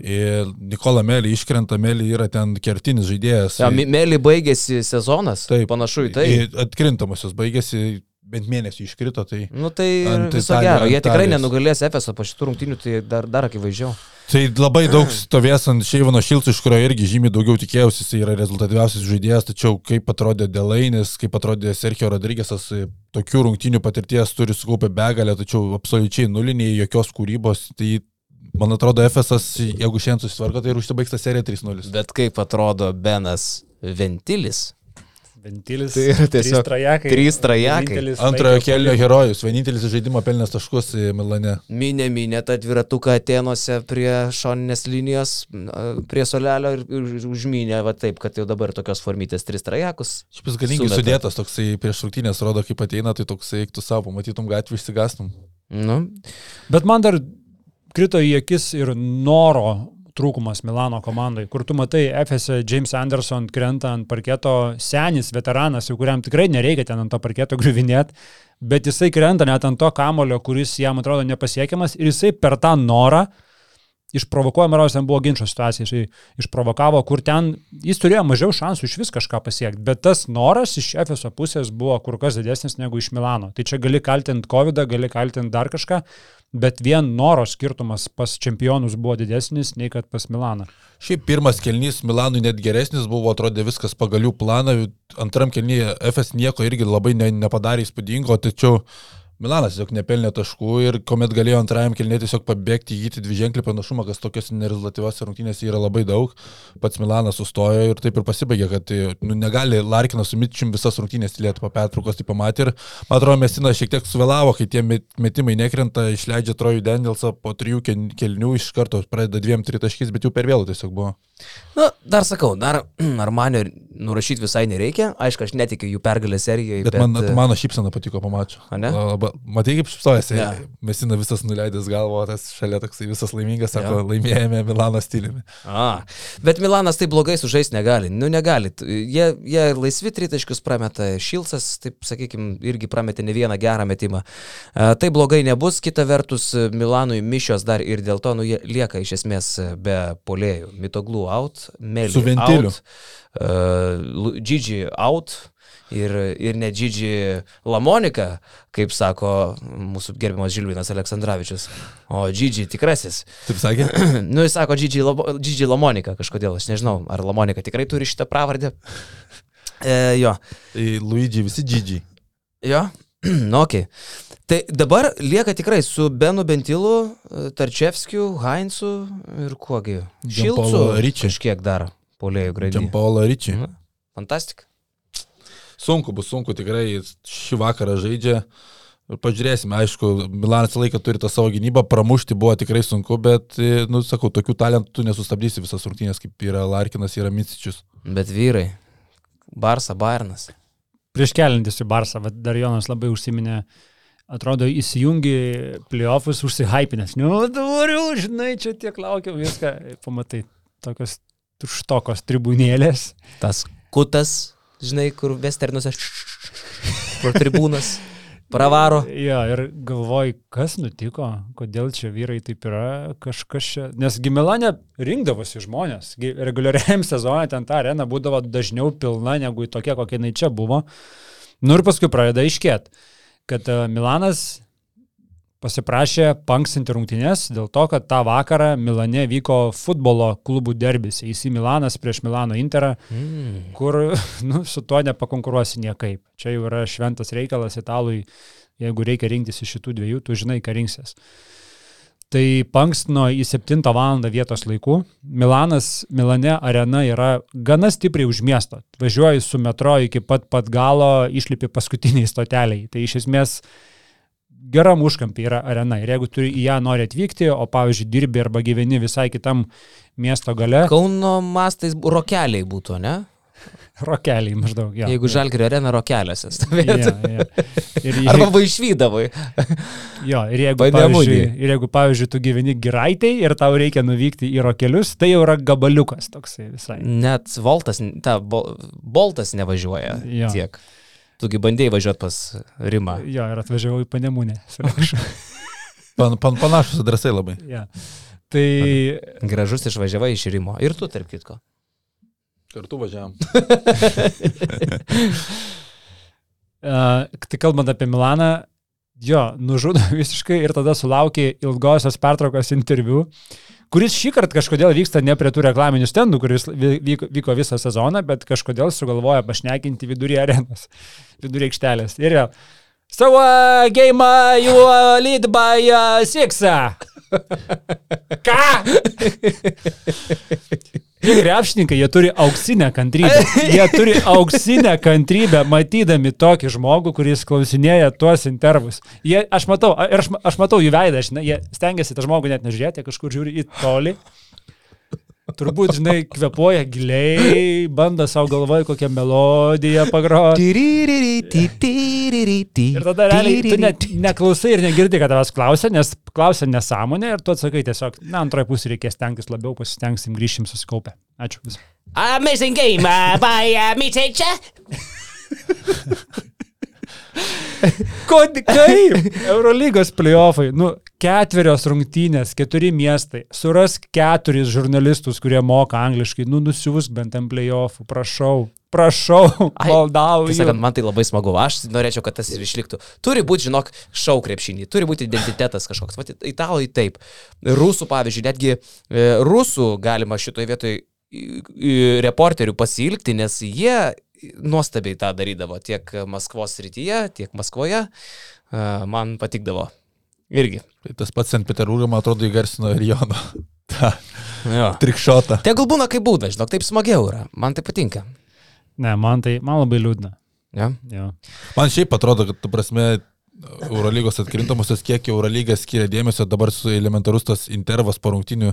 Nikola Melį iškrenta, Melį yra ten kertinis žaidėjas. Ja, Mėly baigėsi sezonas. Taip. Panašu į tai. Atkrintamosios baigėsi, bent mėnesį iškrito, tai... Nu tai viso gero. Jie tikrai nenugalės Efeso po šitų rungtynių, tai dar, dar akivaizdžiau. Tai labai daug stovės ant Šeivano Šilco, iš kurio irgi žymiai daugiau tikėjausi, jis yra rezultatyviausias žaidėjas, tačiau kaip atrodė Delainis, kaip atrodė Sergio Rodrygėsas, tokių rungtynių patirties turi sukaupę begalę, tačiau absoliučiai nuliniai, jokios kūrybos. Tai man atrodo, FSS, jeigu šiandien susitvarko, tai ir užsibaigs ta serija 3-0. Bet kaip atrodo Benas Ventilis? Ventilis. Tai yra tiesiog trys trajekai. trys trajekai. Antrojo kelio herojus, vienintelis žaidimo pelnės taškus į Milane. Minė, minė tą dviratuką Atenuose prie šoninės linijos, prie solelio ir, užminė, va taip, kad jau dabar tokios formytės tris trajekus. Šiaip jis galingai Sumeta. sudėtas, toksai prieš rungtynės rodo, kaip ateina, tai toksai, eik tu savo, matytum gatvį išsigastum. Nu, Bet man dar krito į akis ir noro trūkumas Milano komandai, kur tu matai FS James Anderson krenta ant parketo, senis veteranas, jau kuriam tikrai nereikia ten ant to parketo griuvinėti, bet jisai krenta net ant to kamulio, kuris jam atrodo nepasiekiamas ir jisai per tą norą išprovokuoja, Maros ten buvo ginčio situacija, jisai išprovokavo, kur ten jis turėjo mažiau šansų iš vis kažką pasiekti, bet tas noras iš FSO pusės buvo kur kas didesnis negu iš Milano. Tai čia gali kaltinti COVID, gali kaltinti dar kažką, bet vien noro skirtumas pas čempionus buvo didesnis nei kad pas Milaną. Šiaip pirmas kelnys Milanui net geresnis buvo, atrodė viskas pagal jų planą. Antram kelnyje FS nieko irgi labai ne, nepadarė įspūdingo, tačiau Milanas tiesiog nepelnė taškų ir kuomet galėjo antrajam kelnyje tiesiog pabėgti, įgyti dviženklį panašumą, kas tokios nerezultatyvios rungtynėse yra labai daug. Pats Milanas sustojo ir taip ir pasibaigė, kad nu, negali Larkinas su Mitčium visas rungtynės tylėti po pertraukos, tai pamatė ir man atrodo, Mesinas šiek tiek suvėlavo, kai tie met- metimai nekrenta, išleidžia Trojų Danielsą po trijų kel- kelnių iš karto pradeda dviem tritaškis, bet jau per vėlų tiesiog buvo. Na, dar sakau, dar Armanio nurašyti visai nereikia. Aišku, aš netikiu jų pergalę serijoje. Bet, bet man, mano šypsena patiko pamačiu. Ane? Matai, kaip šypsojasi. Ne. Mesina visas nuleidęs galvo, tas šalia toksai visas laimingas, sako, Jo. laimėjome Milano stiliumi. A, bet Milanas taip blogai sužaisti negali. Nu, negali. Jie, jie laisvi tritaškius prameta. Šilcas, taip sakykime, irgi prametė ne vieną gerą metimą. A, tai blogai nebus. Kita vertus, Milanui mišios dar ir dėl to, nu, jie lieka iš esmės be polėjų. Mitoglų out, Meli Su ventiliu. out, uh, Gigi out. Ir, ir net Gigi Lamonika, kaip sako mūsų gerbiamas Žilvinas Aleksandravičius. O Gigi tikrasis. Taip sakė? Nu, jis sako Gigi, Labo, Gigi Lamonika kažkodėl, aš nežinau, ar Lamonika tikrai turi šitą pravardę. E, jo, Tai Luigi, visi džidžiai. jo, nu, ok. Tai dabar lieka tikrai su Benu Bentilu, e, Tarčevskiu, Heinzu ir kuogi. Šilcu Ricci. kažkiek dar polėjų grandį. Džampaulo Ryčiai. Mhm. Fantastika. Sunku bus, sunku tikrai, šį vakarą žaidžia. Ir pažiūrėsime, aišku, Milanas laiką turi tą savo gynybą, pramušti buvo tikrai sunku, bet, e, nu, sakau, tokių talentų tu nesustabdysi visas rungtynės, kaip yra Larkinas, yra Micičius. Bet vyrai, Barsa, Bairnas. Prieš kelintis į Barsą, bet dar Jonas labai užsiminė, atrodo, įsijungi playoffus užsihypinęs. Nu, dabar jau, žinai, čia tiek laukiam viską. Pamatai, tokios tuštokos tribūnėlės. Tas kutas, žinai, kur Westernuose pro tribūnas pravaro. Jo, ir galvoju, kas nutiko, kodėl čia vyrai taip yra, kažkas čia. Nes Gimilane rinkdavosi žmonės. Gi Reguliariajam sezonui ten ta arena būdavo dažniau pilna negu tokia, kokia jinai čia buvo. Nu ir paskui pradeda iškėt, kad e, Milanas pasiprašė panksinti rungtynės dėl to, kad tą vakarą Milane vyko futbolo klubų derbis. Eisi Milanas prieš Milano Interą Mm. kur nu, su tuo nepakonkuruosi niekaip. Čia jau yra šventas reikalas italui, jeigu reikia rinktis iš šitų dviejų, tu žinai, ką rinksies. Tai pankstino į 7 val. vietos laikų. Milanas, Milane arena yra gana stipriai už miesto. Važiuoji su metro iki pat pat galo, išlipi paskutiniai stoteliai. Tai iš esmės geram užkampį yra arena. Ir jeigu turi į ją nori atvykti, o pavyzdžiui dirbi arba gyveni visai kitam miesto gale, Kauno mastais rokeliai būtų, ne? rokeliai maždaug. Jo, Jeigu jo, žalgerio arena rokeliuose stovėtų. jo. Ir, jei- Arba vaišvydavai. jo, ir, jeigu, pavyzdžiui, ir jeigu, pavyzdžiui, tu gyveni giraitai ir tau reikia nuvykti į rokelius, tai jau yra gabaliukas toksai visai. Net Voltas, ta, Bol- Boltas nevažiuoja Jo. tiek. Tugi bandėjai važiuoti pas Rimą. Jo, ir atvažiavau į panemunę. Pan, pan, panašus adresai labai. ja. Tai Gražus išvažiavai iš Rimo. Ir tu, tarp kitko. Kartu važiavam. Uh, tai kalbant apie Milaną, jo, nužudo visiškai ir tada sulaukė ilgosios pertraukos interviu, kuris šį kartą kažkodėl vyksta ne prie tų reklaminių stendų, kuris vy- vyko, vyko visą sezoną, bet kažkodėl sugalvoja pašnekinti vidury arenos, vidury aikštelės. Ir vėl. So, uh, game uh, you uh, lead by uh, six. Uh." Ką? Tie krepšininkai, jie turi auksinę kantrybę. Jie turi auksinę kantrybę, matydami tokį žmogų, kuris klausinėja tuos intervus. Jie, aš matau, aš, aš matau jų veidą, žinai, jie stengiasi tą žmogų net nežiūrėti, kažkur žiūri į tolį. Turbūt, žinai, kvepuoja giliai, bando savo galvoje kokią melodiją pagroti. Ir tada realiai tu net neklausai ir negirdi, kad tavęs klausia, nes klausia nesąmonė ir tu atsakai tiesiog, na, antroje pusėje reikės tenkis labiau, pasistengsim, grįšim susikaupę. Ačiū. Vis. Amazing game uh, by uh, me teacher. Kod, kaip? Eurolygos playoffai, nu, ketverios rungtynės, keturi miestai, surask keturis žurnalistus, kurie moka angliškai, nu, nusiųsk bent ant playoffų, prašau, prašau, maldauju. Tiesą sakant, man tai labai smagu. Aš norėčiau, kad tas ir išliktų. Turi būti, žinok, šau krepšinį, turi būti identitetas kažkoks. Vat italai taip. Rusų, pavyzdžiui, netgi e, rusų galima šitoje vietoje reporterių pasilgti, nes jie nuostabiai tą darydavo tiek Maskvos srityje, tiek Maskvoje. Man patikdavo. Irgi. Tai tas pats St. Peterburgą, man atrodo, įgarsino ir Jono. Ta Jo. trikšota. Tegul būna kaip būna, žinok, taip smagiau yra. Man tai patinka. Ne, man tai, man labai liūdna. Ja? Jo. Man šiaip atrodo, kad, tu prasme, Eurolygos atkrintamosios, kiek Eurolyga skiria dėmesio, dabar su elementarus tas intervas po rungtinių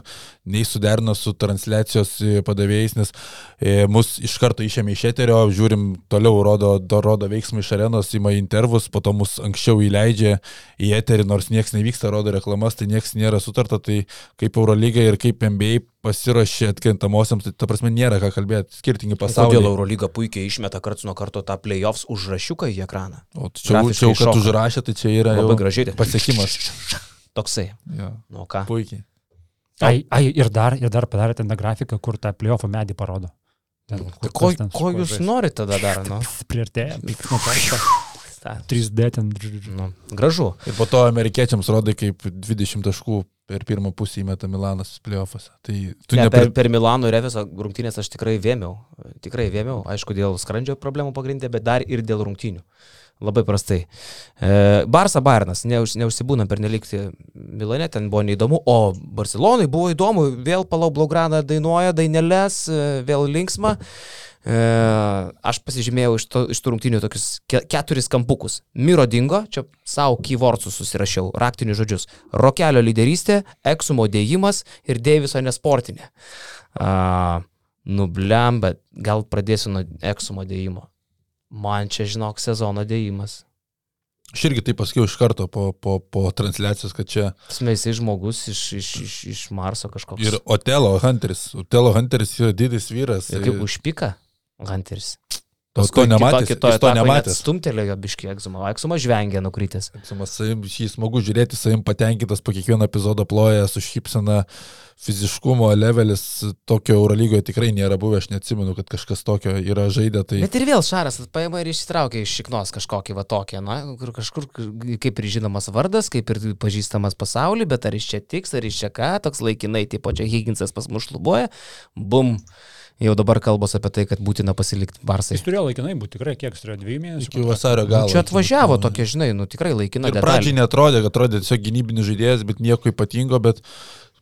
nei suderino su transliacijos e, padavėjais, nes e, mus iš karto išėmė iš eterio, žiūrim toliau, rodo, do, rodo veiksmą iš arenos, ima intervus, po to mus anksčiau įleidžia į eterį, nors niekas nevyksta, rodo reklamas, tai niekas nėra sutarta, tai kaip Eurolyga ir kaip NBA pasiruošė atkrintamosiams, tai ta prasme nėra ką kalbėti, skirtingi Kodėl pasauliai. Eurolyga puikiai išmeta karts nuo karto tą playoffs užrašiuką į ekraną? O čia, jau, kad užrašė, tai čia yra Labai jau gražiai. pasiekimas. Toksai. Jo, Nu ką? puikiai. Ai, ai, ir dar, ir dar padarė ten tą grafiką, kur tą playoffų medį parodo. Ten, Tai ko, kas ten ko jūs žais. norite tada dar? Nu. Ta, 3D ten. nu, gražu. Ir po to amerikiečiams rodai, kaip 20 taškų per pirmą pusę įmeta Milanas playoffuose. Tai tu Ne, ne per, per Milano ir Efeso rungtynės aš tikrai vėmiau. Tikrai vėmiau. Aišku, dėl skrandžio problemų pagrindė, bet dar ir dėl rungtynių. Labai prastai. E, Barsa Bairnas, neuž, neužsibūna per nelikti Milane, ten buvo neįdomu, o Barcelonai buvo įdomu, vėl Palau Blaugrana dainuoja, dainelės, e, vėl linksma. E, aš pasižymėjau iš, to, iš tų rungtynių tokius ke, keturis kampukus. Miro dingo, čia savo keywordsus susirašiau, raktinius žodžius. Rokelio lyderystė, eksumo dėjimas ir Deiviso nesportinė. A, nublem, bet gal pradėsiu nuo eksumo dėjimo. Man čia, žinok, sezono dėjimas. Aš irgi tai pasakiau iš karto po, po, po transliacijos, kad čia Smeisai žmogus iš, iš, iš, iš Marso kažkoks. ir Otelo Hunteris. Otelo Hunteris yra didis vyras. ir kaip užpika Hunteris. To, to nematęs. Kito, to nematęs. Stumtelėjo biški egzumą. Egzumą žvengė nukrytęs. Savim, šį smagu žiūrėti, savim patenkintas, po kiekvieno epizodo ploja su šypsena, fiziškumo levelis tokio Eurolygoje tikrai nėra buvę, aš neatsimenu, kad kažkas tokio yra žaidę. Tai... Bet ir vėl Šaras paima ir išsitraukia iš šiknos kažkokį va tokį, na, kur kažkur kaip ir žinomas vardas, kaip ir pažįstamas pasaulyje, bet ar iš čia tiks, ar iš čia ką, toks laikinai, tipo čia Higginsas pas mus šlubuoja, bum. Jau dabar kalbos apie tai, kad būtina pasilikti Barsai. Jis turėjo laikinai būti tikrai, kiek turėjo dviejų mėnesių. Iki vasario galo. Čia atvažiavo tokia, žinai, nu tikrai laikina Ir detalė. pradžiai netrodė, kad atrodė tiesiog gynybinis žaidėjas, bet nieko ypatingo, bet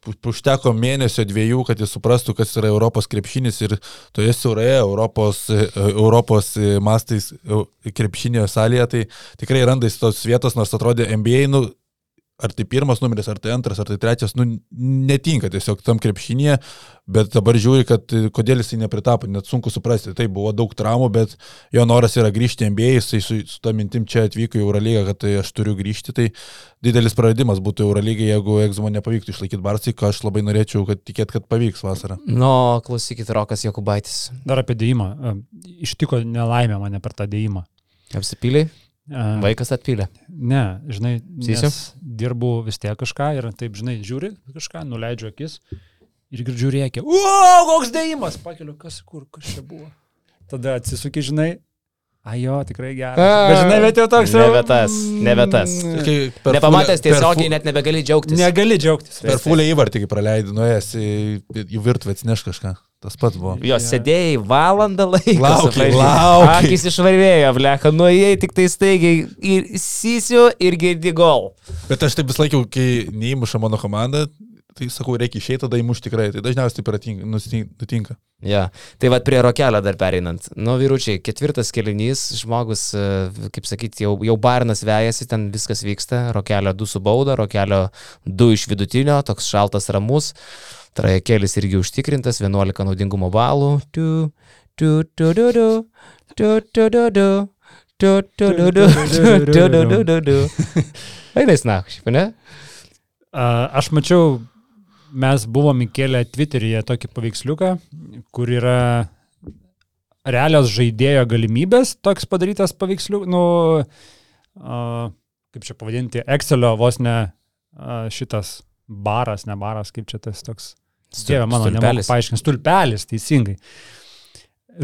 užteko mėnesio dviejų, kad jis suprastų, kas yra Europos krepšinis ir toje siauroje Europos, e, Europos mastais krepšinio salėje, tai tikrai randais tos vietos, nors atrodė NBA, nu, ar tai pirmas numeris, ar tai antras, ar tai trečias, nu, netinka tiesiog tam krepšinėje, bet dabar žiūri, kad kodėl jisai nepritapo, net sunku suprasti. Tai buvo daug traumų, bet jo noras yra grįžti NBA, jisai su, su tą mintim čia atvyko į Eurolygą, kad tai aš turiu grįžti, tai didelis praradimas būtų Eurolygai, jeigu Egzmo nepavyktų išlaikyti Barsai, ką aš labai norėčiau, kad tikėt, kad pavyks vasarą. Nu, klausykit, Rokas Jokubaitis. Dar apie dėjimą. Ištiko nelaimė mane per tą dėjimą. Apsipyliai? Vaikas atpylė. Ne, žinai, dirbu vis tiek kažką ir taip, žinai, žiūri kažką, nuleidžiu akis ir girdžiu rėkia. O, koks dėjimas! Pakeliu, kas kur, kas čia buvo. Tada atsisuki, žinai, Ajo, tikrai geras. Bet žinai, bet jau toks. Nebe tas, nebe tas. Nepamatęs tiesiogiai net nebegali džiaugtis. Negali džiaugtis. Per fulę įvartį, kai praleidai, nuėjęs į, į virtuvę atsineš kažką. Tas pats buvo. Jo, sėdėjai valandą laiko. Laukiai, laukiai. Akis išvarvėjo, blecha, nuėjai tik tai staigiai ir įsisiu ir girdi gol. Bet aš taip vis laikiau, kai neįmuša mano komanda, tai sakau, reikia išeiti, tada įmušti tikrai. Tai dažniausiai taip nutinka. Ja. Tai vad prie rokelio dar pereinant. Nu, vyručiai, ketvirtas kelinys, žmogus, e, kaip sakyti, jau, jau barnas vejasi, ten viskas vyksta. Rokelio du su bauda, rokelio du iš vidutinio, toks šaltas ramus. Trajekelis irgi užtikrintas, 11 naudingumo balų. Tu, tu, tu, tu, tu, tu, tu, tu, tu. Tu, tu, tu, tu, tu, tu, tu, tu, tu. Eina į snaką, šiaip, ne? Aš mačiau mes buvom įkėlę Twitteryje tokį paveiksliuką, kur yra realios žaidėjo galimybės, toks padarytas paveiksliukas, nu, uh, kaip čia pavadinti, Excelio vos ne uh, šitas baras, ne baras, kaip čia tas toks. Dieve mano, nemoku paaiškinti, stulpelis, teisingai.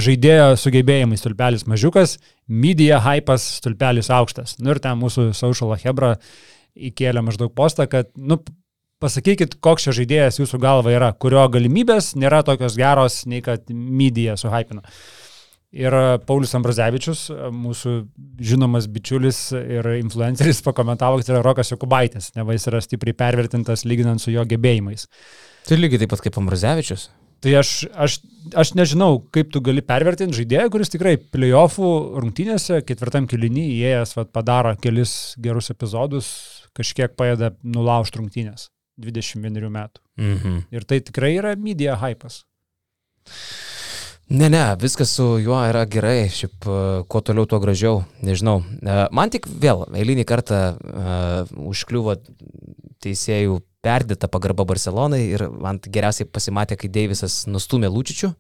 Žaidėjo sugebėjimai stulpelis mažiukas, media hypas stulpelis aukštas. Nu ir ten mūsų social hebra įkėlė maždaug postą, kad, nu, pasakykit, koks čia žaidėjas jūsų galva yra, kurio galimybės nėra tokios geros, nei kad media suhypina. Ir Paulius Ambrazevičius, mūsų žinomas bičiulis ir influenceris, pakomentavo, kad tai yra Rokas Jokubaitis, neva jis yra stipriai pervertintas lyginant su jo gebėjimais. Tai lygiai taip pat kaip Ambrazevičius. Tai aš, aš, aš nežinau, kaip tu gali pervertinti žaidėją, kuris tikrai playoffų rungtynėse ketvirtam kilinį įėjęs vat, padaro kelis gerus epizodus, kažkiek padeda nulaužti rungtynės. 21 metų. Mhm. Ir tai tikrai yra media hypas. Ne, ne, viskas su juo yra gerai, šiaip e, kuo toliau, tuo gražiau, nežinau. E, man tik vėl, eilinį kartą uh, užkliuvo teisėjų perdėta pagarba Barcelonai ir man geriausiai pasimatė, kai Deivisas nustumė Lūčičių.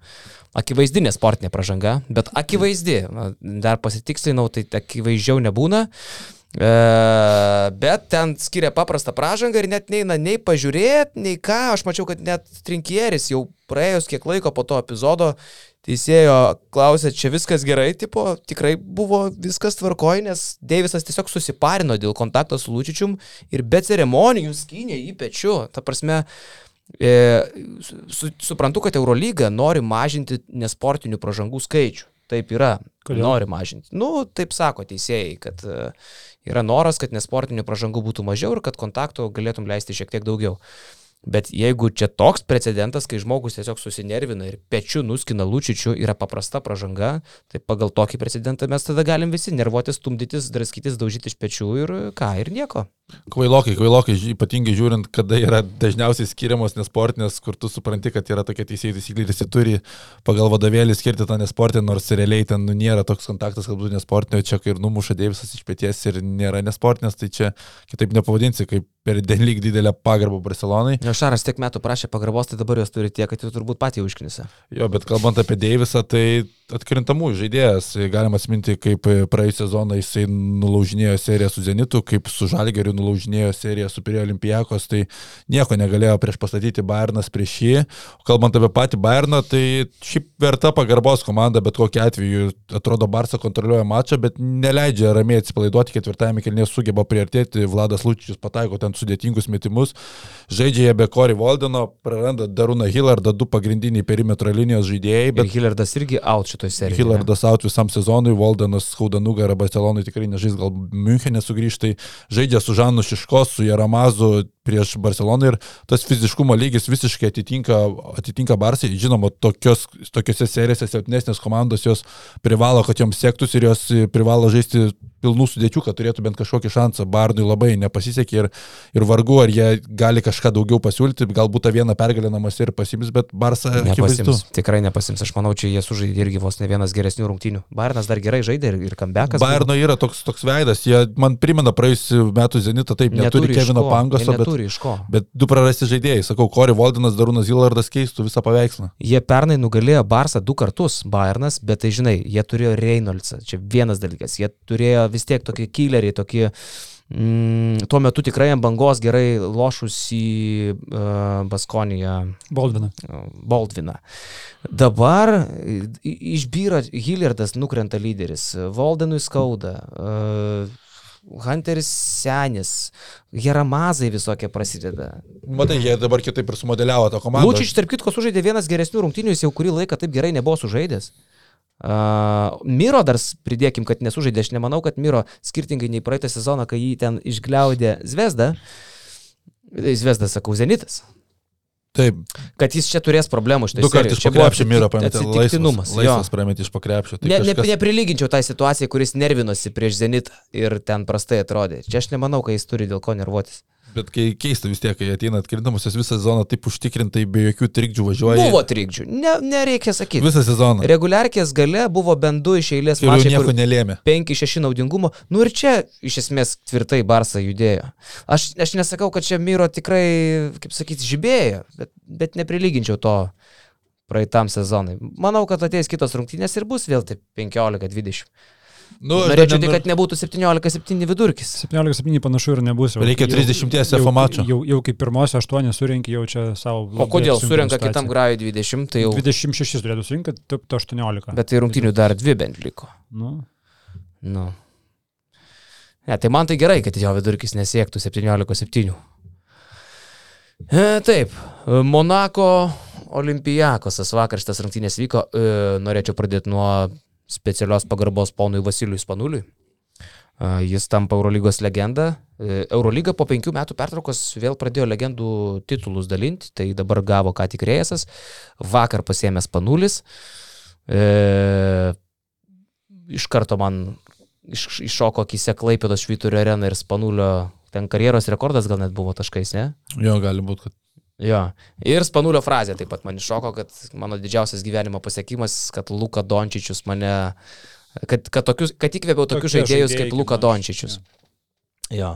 Akivaizdinė sportinė pražanga, bet akivaizdi, dar pasitikslinau, tai akivaizdžiau nebūna. Uh, bet ten skiria paprastą pražangą ir net neina nei pažiūrėti, nei ką. Aš mačiau, kad net Trinkieris jau praėjus kiek laiko po to epizodo teisėjo klausė, čia viskas gerai, tipo, tikrai buvo viskas tvarkoj, nes Deivisas tiesiog susiparino dėl kontakto su Lučičium ir be ceremonijų skynė į pečių. Ta prasme, e, su, suprantu, kad Eurolyga nori mažinti nesportinių pražangų skaičių. Taip yra. Kodėl? Nori mažinti. Nu, taip sako teisėjai, kad uh, yra noras, kad nesportinių pažangų būtų mažiau ir kad kontakto galėtum leisti šiek tiek daugiau. Bet jeigu čia toks precedentas, kai žmogus tiesiog susinervina ir pečiu nuskina lūčičių, yra paprasta pažanga, tai pagal tokį precedentą mes tada galim visi nervuotis, stumdytis, draskytis, daužyti iš pečių ir ką, ir nieko. Kvailokai, kvailokai, ypatingai žiūrint, kada yra dažniausiai skiriamos nesportinės, kur tu supranti, kad yra tokia teisėjai taisyklė ir jis turi pagal vadovėlį skirti tą nesportinę, nors realiai ten nu, nėra toks kontaktas, kad būtų nesportinė, čia kai ir numuša Deivisas iš pėties ir nėra nesportinės, tai čia kitaip nepavadinsi, kaip per dėlyg didelę pagarbą Barcelonai. Jo Šaras tiek metų prašė pagarbos, tai dabar jos turi tiek, kad jau turbūt patį užknisa. Jo, bet kalbant apie Deivisą, tai atkrintamų žaidėjas, galima atminti, kaip praėjusią sezoną jisai nulaužinėjo seriją su Zenitu, kaip su Žalgeriu nulaužinėjo seriją su Pirėjo Olimpijakos, tai nieko negalėjo prieš pastatyti Bayernas prieš jį. Kalbant apie patį Bayerną, tai šiaip verta pagarbos komanda, bet kokiu atveju atrodo Barça kontroliuoja mačą, bet neleidžia ramiai atsipalaiduoti ketvirtajame kelnėje, sugeba priartėti, Vladas Lučičius pataiko ten sudėtingus metimus, žaidžia jie be Corey Valdeno, praranda Darūną Hillardą, du pagrindiniai perimetro linijos žaidėjai. Bet ir Hillardas irgi out šitoje serijoje. Hillardas out visam sezonui, Valdenas skauda nugarą Barcelonui tikrai nežais, gal Münchenė sugrįžtai, žaidžia su Žanu Šiškos, su Jaramazu, prieš Barceloną ir tas fiziškumo lygis visiškai atitinka, atitinka Barsai. Žinoma, tokios, tokiose serijose silpnesnės komandos jos privalo, kad joms sektųsi ir jos privalo žaisti pilnų sudėčių, kad turėtų bent kažkokį šansą. Bardui labai nepasisekė ir, ir vargu, ar jie gali kažką daugiau pasiūlyti, galbūt tą vieną pergalę namuose ir pasims, bet Barsa nepasims. Tikrai nepasims, aš manau, čia jie sužaidė irgi vos ne vienas geresnių rungtynių. Bayernas dar gerai žaidė ir, ir kambekas. Bayerno yra toks, toks veidas, jie man primena praėjusių metų Zenitą, taip, neturi, neturi Kevino Pangoso, bet, bet du prarasti žaidėjai, sakau, Kori Voldinas, Darūnas Zilardas keistų visą paveikslą. Jie pernai nugalėjo Barsą du kartus, Bayernas, bet tai žinai, jie turėjo Reinoldsą, čia vienas dalykas, jie turėjo vis tiek tokie killeriai, tokie mm, tuo metu tikrai ant bangos gerai lošus į uh, Baskoniją. Baldviną. Baldviną. Dabar išbyra Hillardas, nukrenta lyderis, Voldenui skauda. Uh, Hunteris senis, Jeramazai visokie prasideda. Matai, jie dabar kitaip ir sumodeliavo tą komandą. Lūčiš, tarp kitko, sužaidė vienas geresnių rungtynių, jis jau kurį laiką taip gerai nebuvo sužaidęs. Uh, Miro dar pridėkim, kad nesužaidė, aš nemanau, kad Miro skirtingai nei praeitą sezoną, kai jį ten išgliaudė Zvezda, Zvezda, sakau, Zenitas. Taip. Kad jis čia turės problemų iš tikrųjų. Du kartus iš pakrepšio Miro pametė. Laisvas, laisvas pametė iš pakrepšio. Tai ne, kažkas... ne, neprilyginčiau tai situacijai, kuris nervinosi prieš Zenitą ir ten prastai atrodė. Čia aš nemanau, kad jis turi dėl ko nervuotis. Bet kai keista vis tiek, kai ateina atkrintamosios visą sezoną taip užtikrintai, be jokių trikdžių važiuoja. Buvo trikdžių, ne, nereikia sakyti. Visą sezoną. Reguliarkės gale buvo bent du iš eilės mačai. Nieko nelėmė. 5-6 naudingumo. Nu ir čia iš esmės tvirtai Barsa judėjo. Aš, aš nesakau, kad čia Myro tikrai, kaip sakyti, žibėjo, bet, bet neprilyginčiau to praeitam sezonui. Manau, kad ateis kitos rungtynės ir bus vėl taip 15-20. Nu, Norėčiau tik, kad nebūtų 17-7 vidurkis. 17-7 panašu ir nebus. Jau, Reikia 30 FO mačo. Jau, jau kaip pirmosios 8 surinkė jau čia savo. O kodėl surinka kitam grajui 20? Tai jau... 26 turėtų surinkti, taip to 18. Bet tai rungtinių dar dvi bent liko. Nu. Nu. Ne, tai man tai gerai, kad jo vidurkis nesiektų 17-7. E, taip, Monako Olimpijakosas vakar šitas rungtynės vyko. E, norėčiau pradėti nuo specialios pagarbos ponui Vasilijui Spanuliui. Jis tampa Eurolygos legenda. E, Eurolyga po penkių metų pertraukos vėl pradėjo legendų titulus dalinti, tai dabar gavo ką tik Rėjas, vakar pasėmė Spanulis. E, iš karto man iš, iššoko akise Klaipėdos Švyturio arena ir Spanulio ten karjeros rekordas gal net buvo taškais, ne? Jo, gali būti, kad Jo. Ir Spanulio frazė taip pat man iššoko, kad mano didžiausias gyvenimo pasiekimas, kad Luka Dončičius mane, kad, kad, tokius, kad įkvėpiau tokius žaidėjus kaip Luka Dončičius. Ja. Jo.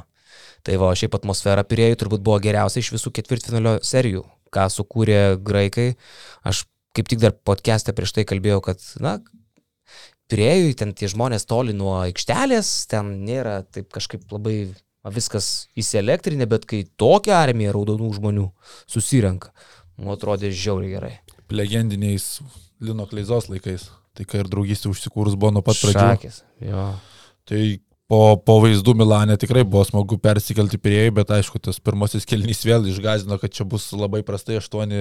Tai va, šiaip atmosfera pirėjų turbūt buvo geriausia iš visų ketvirtfinalio serijų, ką sukūrė graikai. Aš kaip tik dar podcast'e prieš tai kalbėjau, kad, na, pirėjui ten tie žmonės toli nuo aikštelės, ten nėra taip kažkaip labai viskas įsielektrinė, bet kai tokia armija raudonų žmonių susirenka, nu atrodė žiauriai gerai. Legendiniais Lino Kleizos laikais. Tai kai ir draugystė užsikūrus buvo nuo pat jo. Tai po, po vaizdų Milane tikrai buvo smagu persikelti prie jų, bet aišku, tas pirmasis kelnys vėl išgazino, kad čia bus labai prastai 8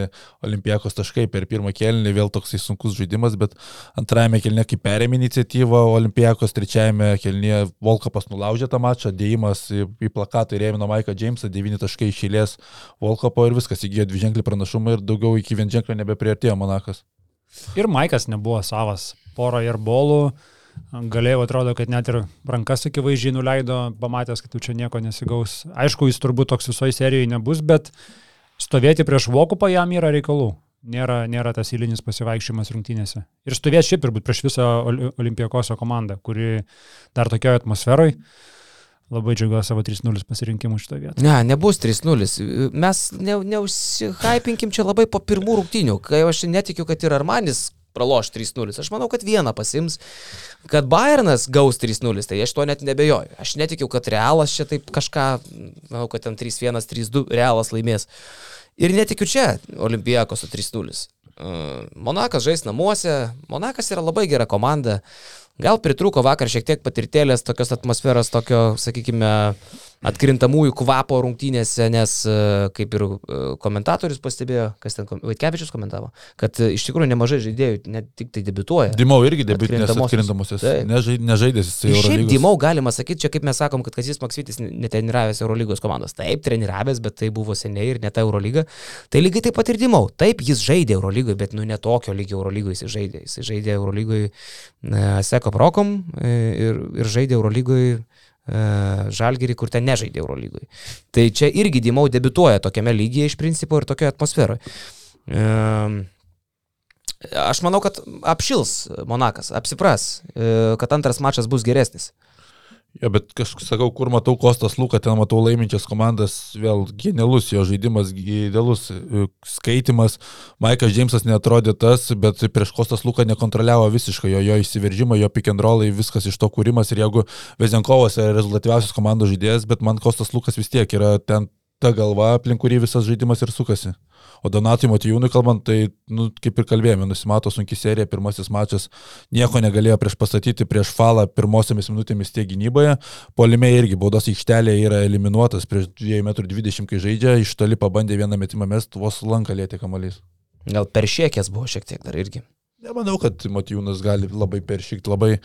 olimpijakos taškai per pirmą kelnį, vėl toksai sunkus žaidimas, bet antrajame kelnyje kaip perėmė iniciatyvą, olimpijakos trečiajame kelnyje Volkapas nulaužė tą mačą, dėjimas į, į plakatą ir ėmino Maiką Jamesą, 9 taškai išėlės Volkapo ir viskas įgyjo dviženklį pranašumą ir daugiau iki vienženklio nebepriartėjo Monakas. Ir Maikas nebuvo savas, poro ir bolų galėjau atrodo, kad net ir rankas akivaizdžiai nuleido, pamatęs, kad tu čia nieko nesigaus. Aišku, jis turbūt toks visoje serijoje nebus, bet stovėti prieš Vokupą jam yra reikalų. Nėra, nėra tas įlinis pasivaikščiojimas rungtynėse. Ir stovės šiaip turbūt prieš visą Olimpijakoso komandą, kuri dar tokioje atmosferoje. Labai džiaugiuosi savo 3-0 pasirinkimu šitą vietą. Ne, nebus 3-0. Mes ne, neužsihypinkim čia labai po pirmų rungtynių, kai aš netikiu, kad ir Armanis praloš 3-0. Aš manau, kad vieną pasims. Kad Bayernas gaus 3-0, tai aš to net nebejoju. Aš netikiu, kad Realas čia taip kažką, manau, kad ten 3-1, 3-2 Realas laimės. Ir netikiu čia Olimpijakos su 3-0. Uh, Monakas žais namuose. Monakas yra labai gera komanda. Gal pritruko vakar šiek tiek patirtėlės, tokios atmosferos, tokio, sakykime, atkrintamųjų kvapo rungtynėse, nes e, kaip ir e, komentatorius pastebėjo, kas ten, Vaitkevičius komentavo, kad e, iš tikrųjų nemažai žaidėjų net tik tai debituoja. Dimau irgi debiutinės Atkrintamosios. Nežai- Nežaidęs jisai Ir šiaip. Dimau galima sakyti, čia kaip mes sakom, kad Kazis Maksvitis netreniravęs Eurolygos komandos. Taip, treniravęs, bet tai buvo seniai ir ne ta Eurolyga. Tai lygiai taip pat ir Dimau. Taip, jis žaidė Eurolygoje, bet nu ne tokio lygio Eurolygoje jis žaidė. Jis žaidė Eurolygoje Seko Prokom e, ir, ir žaidė Eurolygoje Žalgerį, kur ten nežaidė Eurolygoje. Tai čia irgi Dimau debituoja tokiame lygyje iš principo ir tokioje atmosferoje. Ehm, Aš manau, kad apšils Monakas, apsipras, e, kad antras mačas bus geresnis. Jo, bet kažkaip sakau, kur matau Kostas Luką, ten matau laiminčias komandas, vėl genialus jo žaidimas, idealus e, skaitimas. Maikas Džeimsas netrodė tas, bet prieš Kostas Luką nekontroliavo visiškai jo, jo įsiveržimą, jo pick and rollai, viskas iš to kūrimas. Ir jeigu Vezenkovas yra rezultatyviausias komandos žaidėjas, bet man Kostas Lukas vis tiek yra ten ta galva, aplink kurį visas žaidimas ir sukasi. O Donatui Matijūnui kalbant, tai, nu, kaip ir kalbėjome, nusimato sunki serija, pirmasis mačas nieko negalėjo prieš pastatyti prieš falą pirmosiomis minutėmis tiek gynyboje. Polime irgi baudos aikštelėje yra eliminuotas prieš 2,20 m, kai žaidžia, iš toli pabandė vieną metimą mest, vos lanką lėtė kamuolys. Gal per šiekės buvo šiek tiek dar irgi. Nemanau, kad Matijūnas gali labai peršykti, labai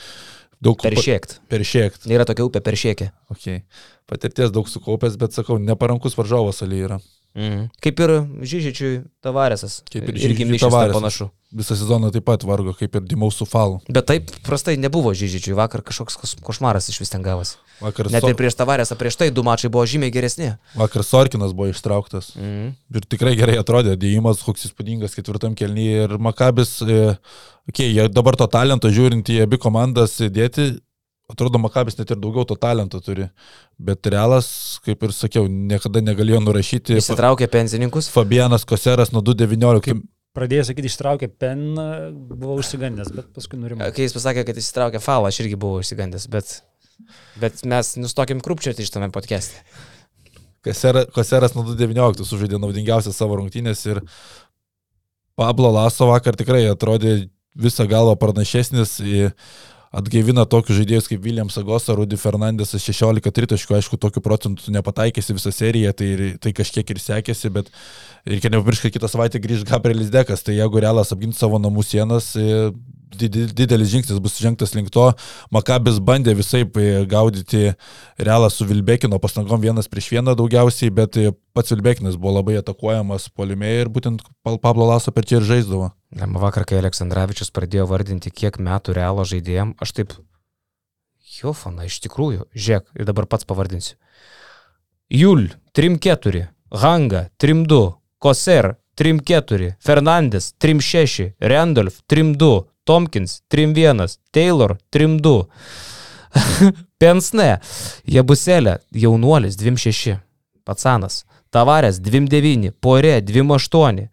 daug Per šiekt. Peršiekti. Yra tokia upė per šiekė. Okay. Patirties daug sukaupęs, bet sakau, neparankus varžovas Ali yra. Mhm. Kaip ir Žyžičiui Tavaresas. Kaip ir ten Tavaresas. panašu. Visą sezoną taip pat vargo, kaip ir Dimaus su falu. Bet taip prastai nebuvo Žyžičiui. Vakar kažkoks košmaras iš vis ten gavosi. Vakar, Net so, ir prieš Tavaresą, prieš tai du mačai buvo žymiai geresni. vakar Sorkinas buvo ištrauktas. Mhm. Ir tikrai gerai atrodė, dėjimas, koks įspūdingas ketvirtam kelnyje. Ir Makabis, e, okay, dabar to talento žiūrint į abi komandas dėti, atrodo, Makabis net ir daugiau to talento turi. Bet Realas, kaip ir sakiau, niekada negalėjo nurašyti. Įsitraukė pensininkus. Fabianas Koseras nuo 2.19. Pradėjau sakyti, ištraukė pen, buvau užsigandęs, bet paskui nurimau. Kai jis pasakė, kad įsitraukė falą, aš irgi buvau išsigandęs, bet, bet mes nustokim krūpčioti iš tame podcast'e. Koseras nuo 2.19 sužaidė naudingiausias savo rungtynės ir Pablo Laso vakar tikrai atrodė visą galvą pranašesnis. į- Atgaivina tokius žaidėjus kaip Williams Agosa, Rudy Fernandesas 16 tritaškų, aišku, tokiu procentu nepataikėsi visą seriją, tai, tai kažkiek ir sekėsi, bet reikia nepamiršti, kad kitą savaitę grįž Gabrielis Dekas, tai jeigu Realas apgins savo namų sienas, e, didelis žingsnis bus žengtas link to. Makabis bandė visai gaudyti Realą su Vilbekino pastangom vienas prieš vieną daugiausiai, bet e, pats Vilbekinas buvo labai atakuojamas polime ir būtent Pablo Laso per čia ir žaisdavo. Vakar, kai Aleksandраvičius pradėjo vardinti, kiek metų realo žaidėjim, aš taip, jo fana, iš tikrųjų, žiūrėk, ir dabar pats pavardinsiu. Jul, 3-4, Hanga, 3-2, Koser, 3-4, Fernandes, 3-6, Randolph, 3-2, Tompkins, 3-1, Taylor, 3-2. Pensne, Jabuselė, jaunuolis, 2-6, Patsanas, Tavarės, 2-9, Porė, 2-8.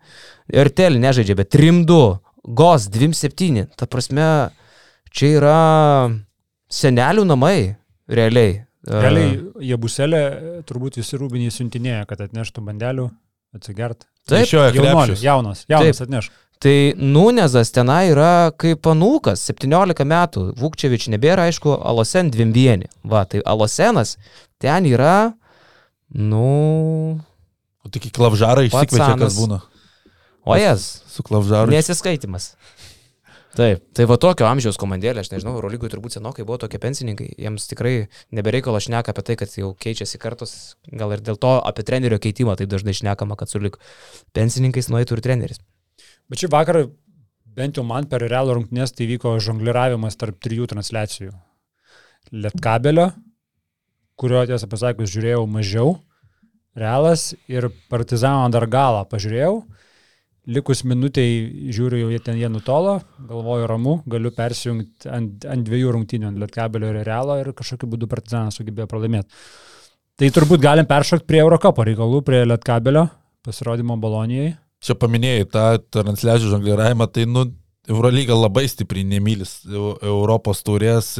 RTL nežaidžia, bet 3-2, GOS 2-7. Ta prasme, čia yra senelių namai, realiai. Realiai, jie buselė, turbūt visi rūbiniai siuntinėja, kad atneštų bandelių, atsigert. Taip, krepšius. jaunas, jaunas atneš. Tai Nunezas tenai yra kaip anūkas, 17 metų. Vukčevič nebėra, aišku, Alosen 2-1. Va, tai Alosenas ten yra, nu, O tik į klavžarą išsikviečia, kas būna. o jas, Su klavžaru. nesiskaitimas. Taip, tai va tokio amžiaus komandėlė, aš nežinau, Eurolygui turbūt senokai buvo tokie pensininkai, jiems tikrai nebereikalo šneka apie tai, kad jau keičiasi kartos, gal ir dėl to apie trenerio keitimą taip dažnai šnekama, kad sulik pensininkais nueitų ir treneris. Bet šį vakarą, bent jau man per realų rungtynės, tai vyko žongliravimas tarp trijų transliacijų. Lietkabelio, kurio tiesą pasakius žiūrėjau mažiau, realas ir partizano dar galą pažiūrėjau. Likus minutiai žiūriu, jau jie ten jie nutolo, galvoju ramu, galiu persijungti ant, ant dviejų rungtynių, ant Lietkabelio ir Realo ir kažkokiu būdu partizanas sugebėjo pralaimėti. Tai turbūt galim peršokti prie Eurocapo reikalų, prie Lietkabelio pasirodymo Bolonijai. Čia paminėjai tą transliacijų žongliravimą, tai, nu, Eurolyga labai stipriai nemylis Eu- Europos taurės.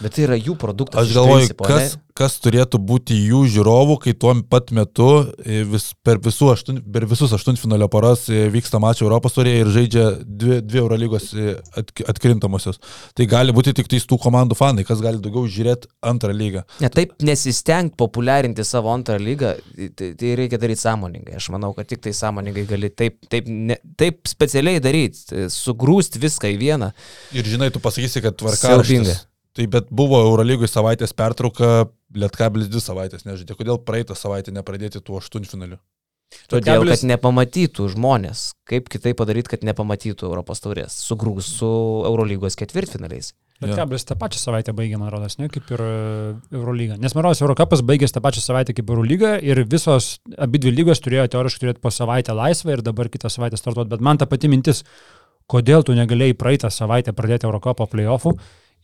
Bet tai yra jų produktas. Aš galvoju, principo, kas, ne? Kas turėtų būti jų žiūrovų, kai tuo pat metu e, vis, per, visų aštun, per visus aštuntfinalio paras e, vyksta mačai Europos turėje ir žaidžia dvi, dvi Eurolygos e, at, atkrintamosios. Tai gali būti tik tais tų komandų fanai, kas gali daugiau žiūrėti antrą lygą. Ne, taip nesistengti populiarinti savo antrą lygą, tai, tai reikia daryti sąmoningai. Aš manau, kad tik tai sąmoningai gali taip, taip, ne, taip specialiai daryti, sugrūsti viską į vieną. Ir žinai, tu pasakysi, kad tvarkaraštis. Tai bet buvo Eurolygui savaitės pertrauka, Lietkabilis dvi savaitės nežaidė. Kodėl praeitą savaitę nepradėti tų aštuntfinalių? Todėl, Lietkabilis... kad nepamatytų žmonės. Kaip kitaip padaryti, kad nepamatytų Europos taurės. Sugrūs su Eurolygos ketvirtfinaliais. Lietkabilis tą pačią savaitę baigė, man rodos, ne kaip ir e, Eurolyga. Nes man rodos, Eurocapas baigėsi tą pačią savaitę kaip Eurolyga ir visos abi dvi lygos turėjo teoriškai turėti po savaitę laisvę ir dabar kitą savaitę startuoti. Bet man ta pati mintis, kodėl tu negalėjai praeitą savaitę pradėti Eurocapo playoffų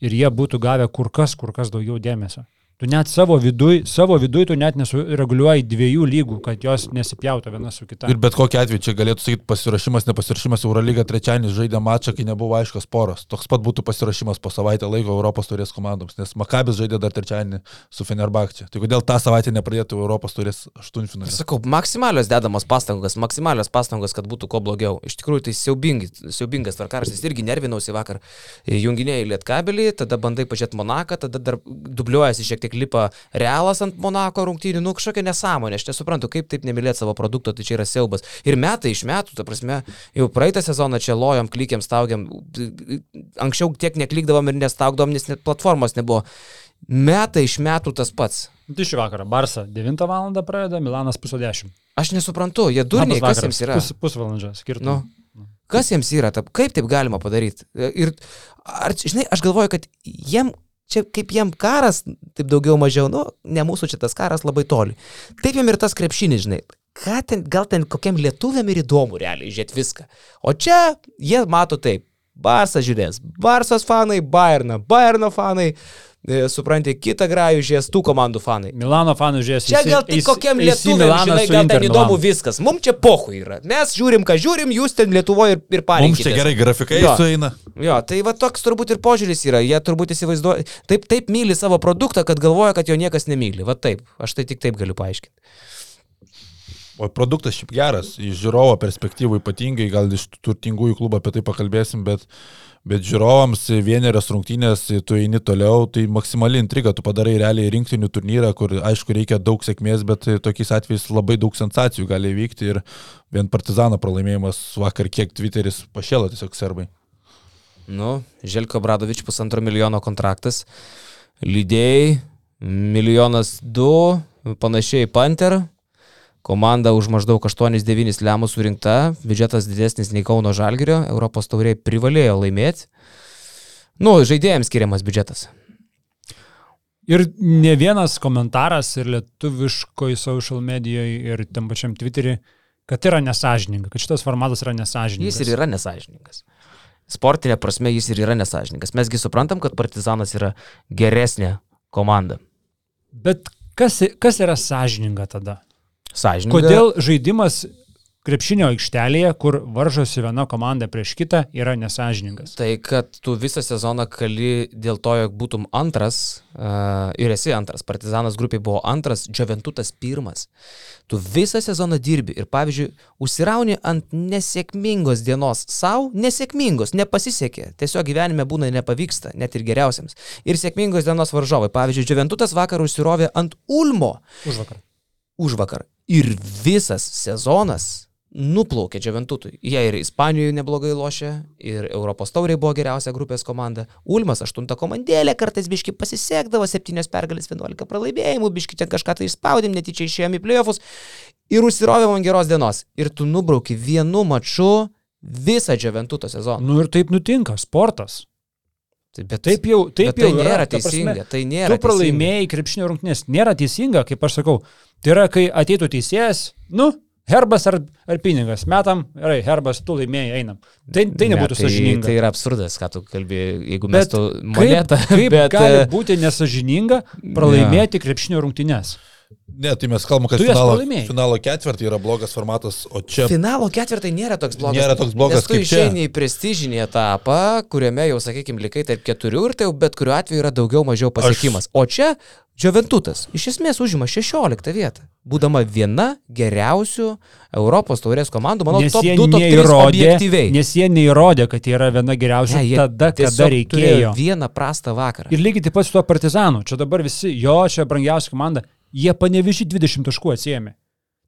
ir jie būtų gavę kur kas, kur kas daugiau dėmesio. Tu net savo viduj, savo viduj tu net nesureguliuoji dviejų lygų, kad jos nesipjautų viena su kita. Ir bet kokiu atveju čia galėtų sakyti pasirašymas, nepasirašymas Eurolyga trečiadienį žaidė mačą, kai nebuvo aiškios poros. Toks pat būtų pasirašymas po savaitę laiko Europos turės komandoms, nes Makabis žaidė dar trečiadienį su Fenerbakčia. Tai kodėl tą savaitę nepradėtų Europos turės aštuntfinalį? Sakau, maksimalios dedamos pastangos, maksimalios pastangos, kad būtų kuo blogiau. Iš tikrųjų tai siaubingi, siaubingas tvarkaraštis irgi nervinausi vakar. Junginėjai lietkabelį, tada bandai pažiūrėti Monaką, tada dar dubliuojasi šiek tiek kiek lipa realas ant Monako rungtynių, nu kažkokia nesąmonė, aš nesuprantu, kaip taip nemylėti savo produkto, tai čia yra siaubas. Ir metai iš metų, ta prasme, jau praeitą sezoną čia lojom, klykiam, staugiam, anksčiau tiek neklikdavom ir nestaugdavom, nes net platformos nebuvo. Metai iš metų tas pats. Tai šį vakarą Barsa 9 val. pradeda, Milanas pusę 10. Aš nesuprantu, jie durniai, kas jiems yra. Pus, pusvalandžio skirtumas. Nu, kas jiems yra, taip, kaip taip galima padaryti? Ir, ar, žinai, aš galvoju, kad jiem čia kaip jiem karas, taip daugiau mažiau, nu, ne mūsų čia tas karas labai toli. Taip jiem ir tas krepšinis, žinai. Ką ten, gal ten kokiam lietuviam ir įdomu realiai žiūrėti viską. O čia jie mato taip. Barsas žiūrės. Barsos fanai, Bayerną, Bayerno fanai, supranti, kitą grajų žies tų komandų fanai. Milano fanų žies. Čia gal tik kokiam lietuviam, žinai, gal ten įdomu viskas. Mums čia pohu yra. Mes žiūrim, ką žiūrim, jūs ten Lietuvoje ir, ir pareigūnai. Mums čia gerai grafikai jo. sueina. Jo, tai va toks turbūt ir požiūris yra. Jie turbūt įsivaizduoja, taip, taip myli savo produktą, kad galvoja, kad jo niekas nemyli. Va taip, aš tai tik taip galiu paaiškinti. O produktas šiaip geras, iš žiūrovo perspektyvų ypatingai, gal iš turtingųjų klubų apie tai pakalbėsim, bet uh, Bet žiūrovams vienerios rungtynės, tu eini toliau, tai maksimali intriga, tu padarai realiai rinktinių turnyrą, kur aišku reikia daug sėkmės, bet tokiais atvejais labai daug sensacijų gali vykti ir vien partizano pralaimėjimas vakar kiek Twitteris pašėlo tiesiog serbai. Nu, Želko Bradovič pusantro milijono kontraktas, lydėjai milijonas du, panašiai Panther, Komanda už maždaug 8-9 lemų surinkta, biudžetas didesnis nei Kauno Žalgirio, Europos tauriai privalėjo laimėti. Nu, žaidėjams skiriamas biudžetas. Ir ne vienas komentaras ir lietuviškoji social medijoje ir tam pačiam Twitter'į, kad yra nesažininga, kad šitas formatas yra nesažiningas. Jis ir yra nesažiningas. Sportinė prasme jis ir yra nesažiningas. Mesgi suprantam, kad Partizanas yra geresnė komanda. Bet kas, kas yra sąžininga tada? Sąžininkai. Kodėl žaidimas krepšinio aikštelėje, kur varžosi viena komanda prieš kitą, yra nesažiningas. Tai kad tu visą sezoną kali dėl to, jog būtum antras uh, ir esi antras, Partizanas grupiai buvo antras, Džiaventutas pirmas. Tu visą sezoną dirbi ir, pavyzdžiui, užsirauni ant nesėkmingos dienos savo, nesėkmingos, nepasisekė, tiesiog gyvenime būna nepavyksta, net ir geriausiams. Ir sėkmingos dienos varžovai, pavyzdžiui, Džiaventutas vakar užsirovė ant Ulmo. Už vakar už vakar. Ir visas sezonas nuplaukė Džiaventutui. Jie ir Ispanijoje neblogai lošė, ir Europos tauriai buvo geriausia grupės komanda. Ulmas aštunta komandėlė, kartais biški pasisekdavo, septynios pergalės, vienuolika pralaimėjimų, biški ten kažką tai išspaudėm, netyčia išėjom į playoffus ir užsirovėm ant geros dienos. Ir tu nubrauki vienu maču visą Džiaventuto sezoną. Nu ir taip nutinka, sportas. Tai bet taip jau, taip bet tai jau nėra yra, teisinga. Prasme, tai nėra. Tu pralaimėjai krepšinio rungtynės. Nėra teisinga, kaip aš sakau. Tai yra, kai ateitų teisėjas, nu, herbas ar, ar pinigas, metam, gerai, herbas, tu laimėjai, einam. Tai, tai nebūtų ne, tai, sažininga. Tai yra absurdas, ką tu kalbė, jeigu mes tu monetą. Kaip, kaip bet, gali būti nesažininga pralaimėti ja. krepšinio rungtynės? Ne, tai mes kalbam, kad finalo, finalo ketvirtį yra blogas formatas, o čia Finalo ketvirtai nėra toks blogas. Nėra toks blogas tu kaip čia. išeini į prestižinį etapą, kuriame jau, sakykime, likai tarp keturių ir tai jau bet kuriuo atveju yra daugiau mažiau pasiekimas. Aš... O čia Džioventutas iš esmės užima 16 vietą, būdama viena geriausių Europos taurės komandų, manau, Nes top jie 2, top 3 neįrodė, objektyviai. nes jie neįrodė, kad jie yra viena geriausių Ne, tada, kada reikėjo. Vieną prastą vakarą. Ir lygiai taip pat su tuo partizanu. Čia dabar visi, jo, čia brangiausia komanda, jie paneviži 20 taškų atsiemė.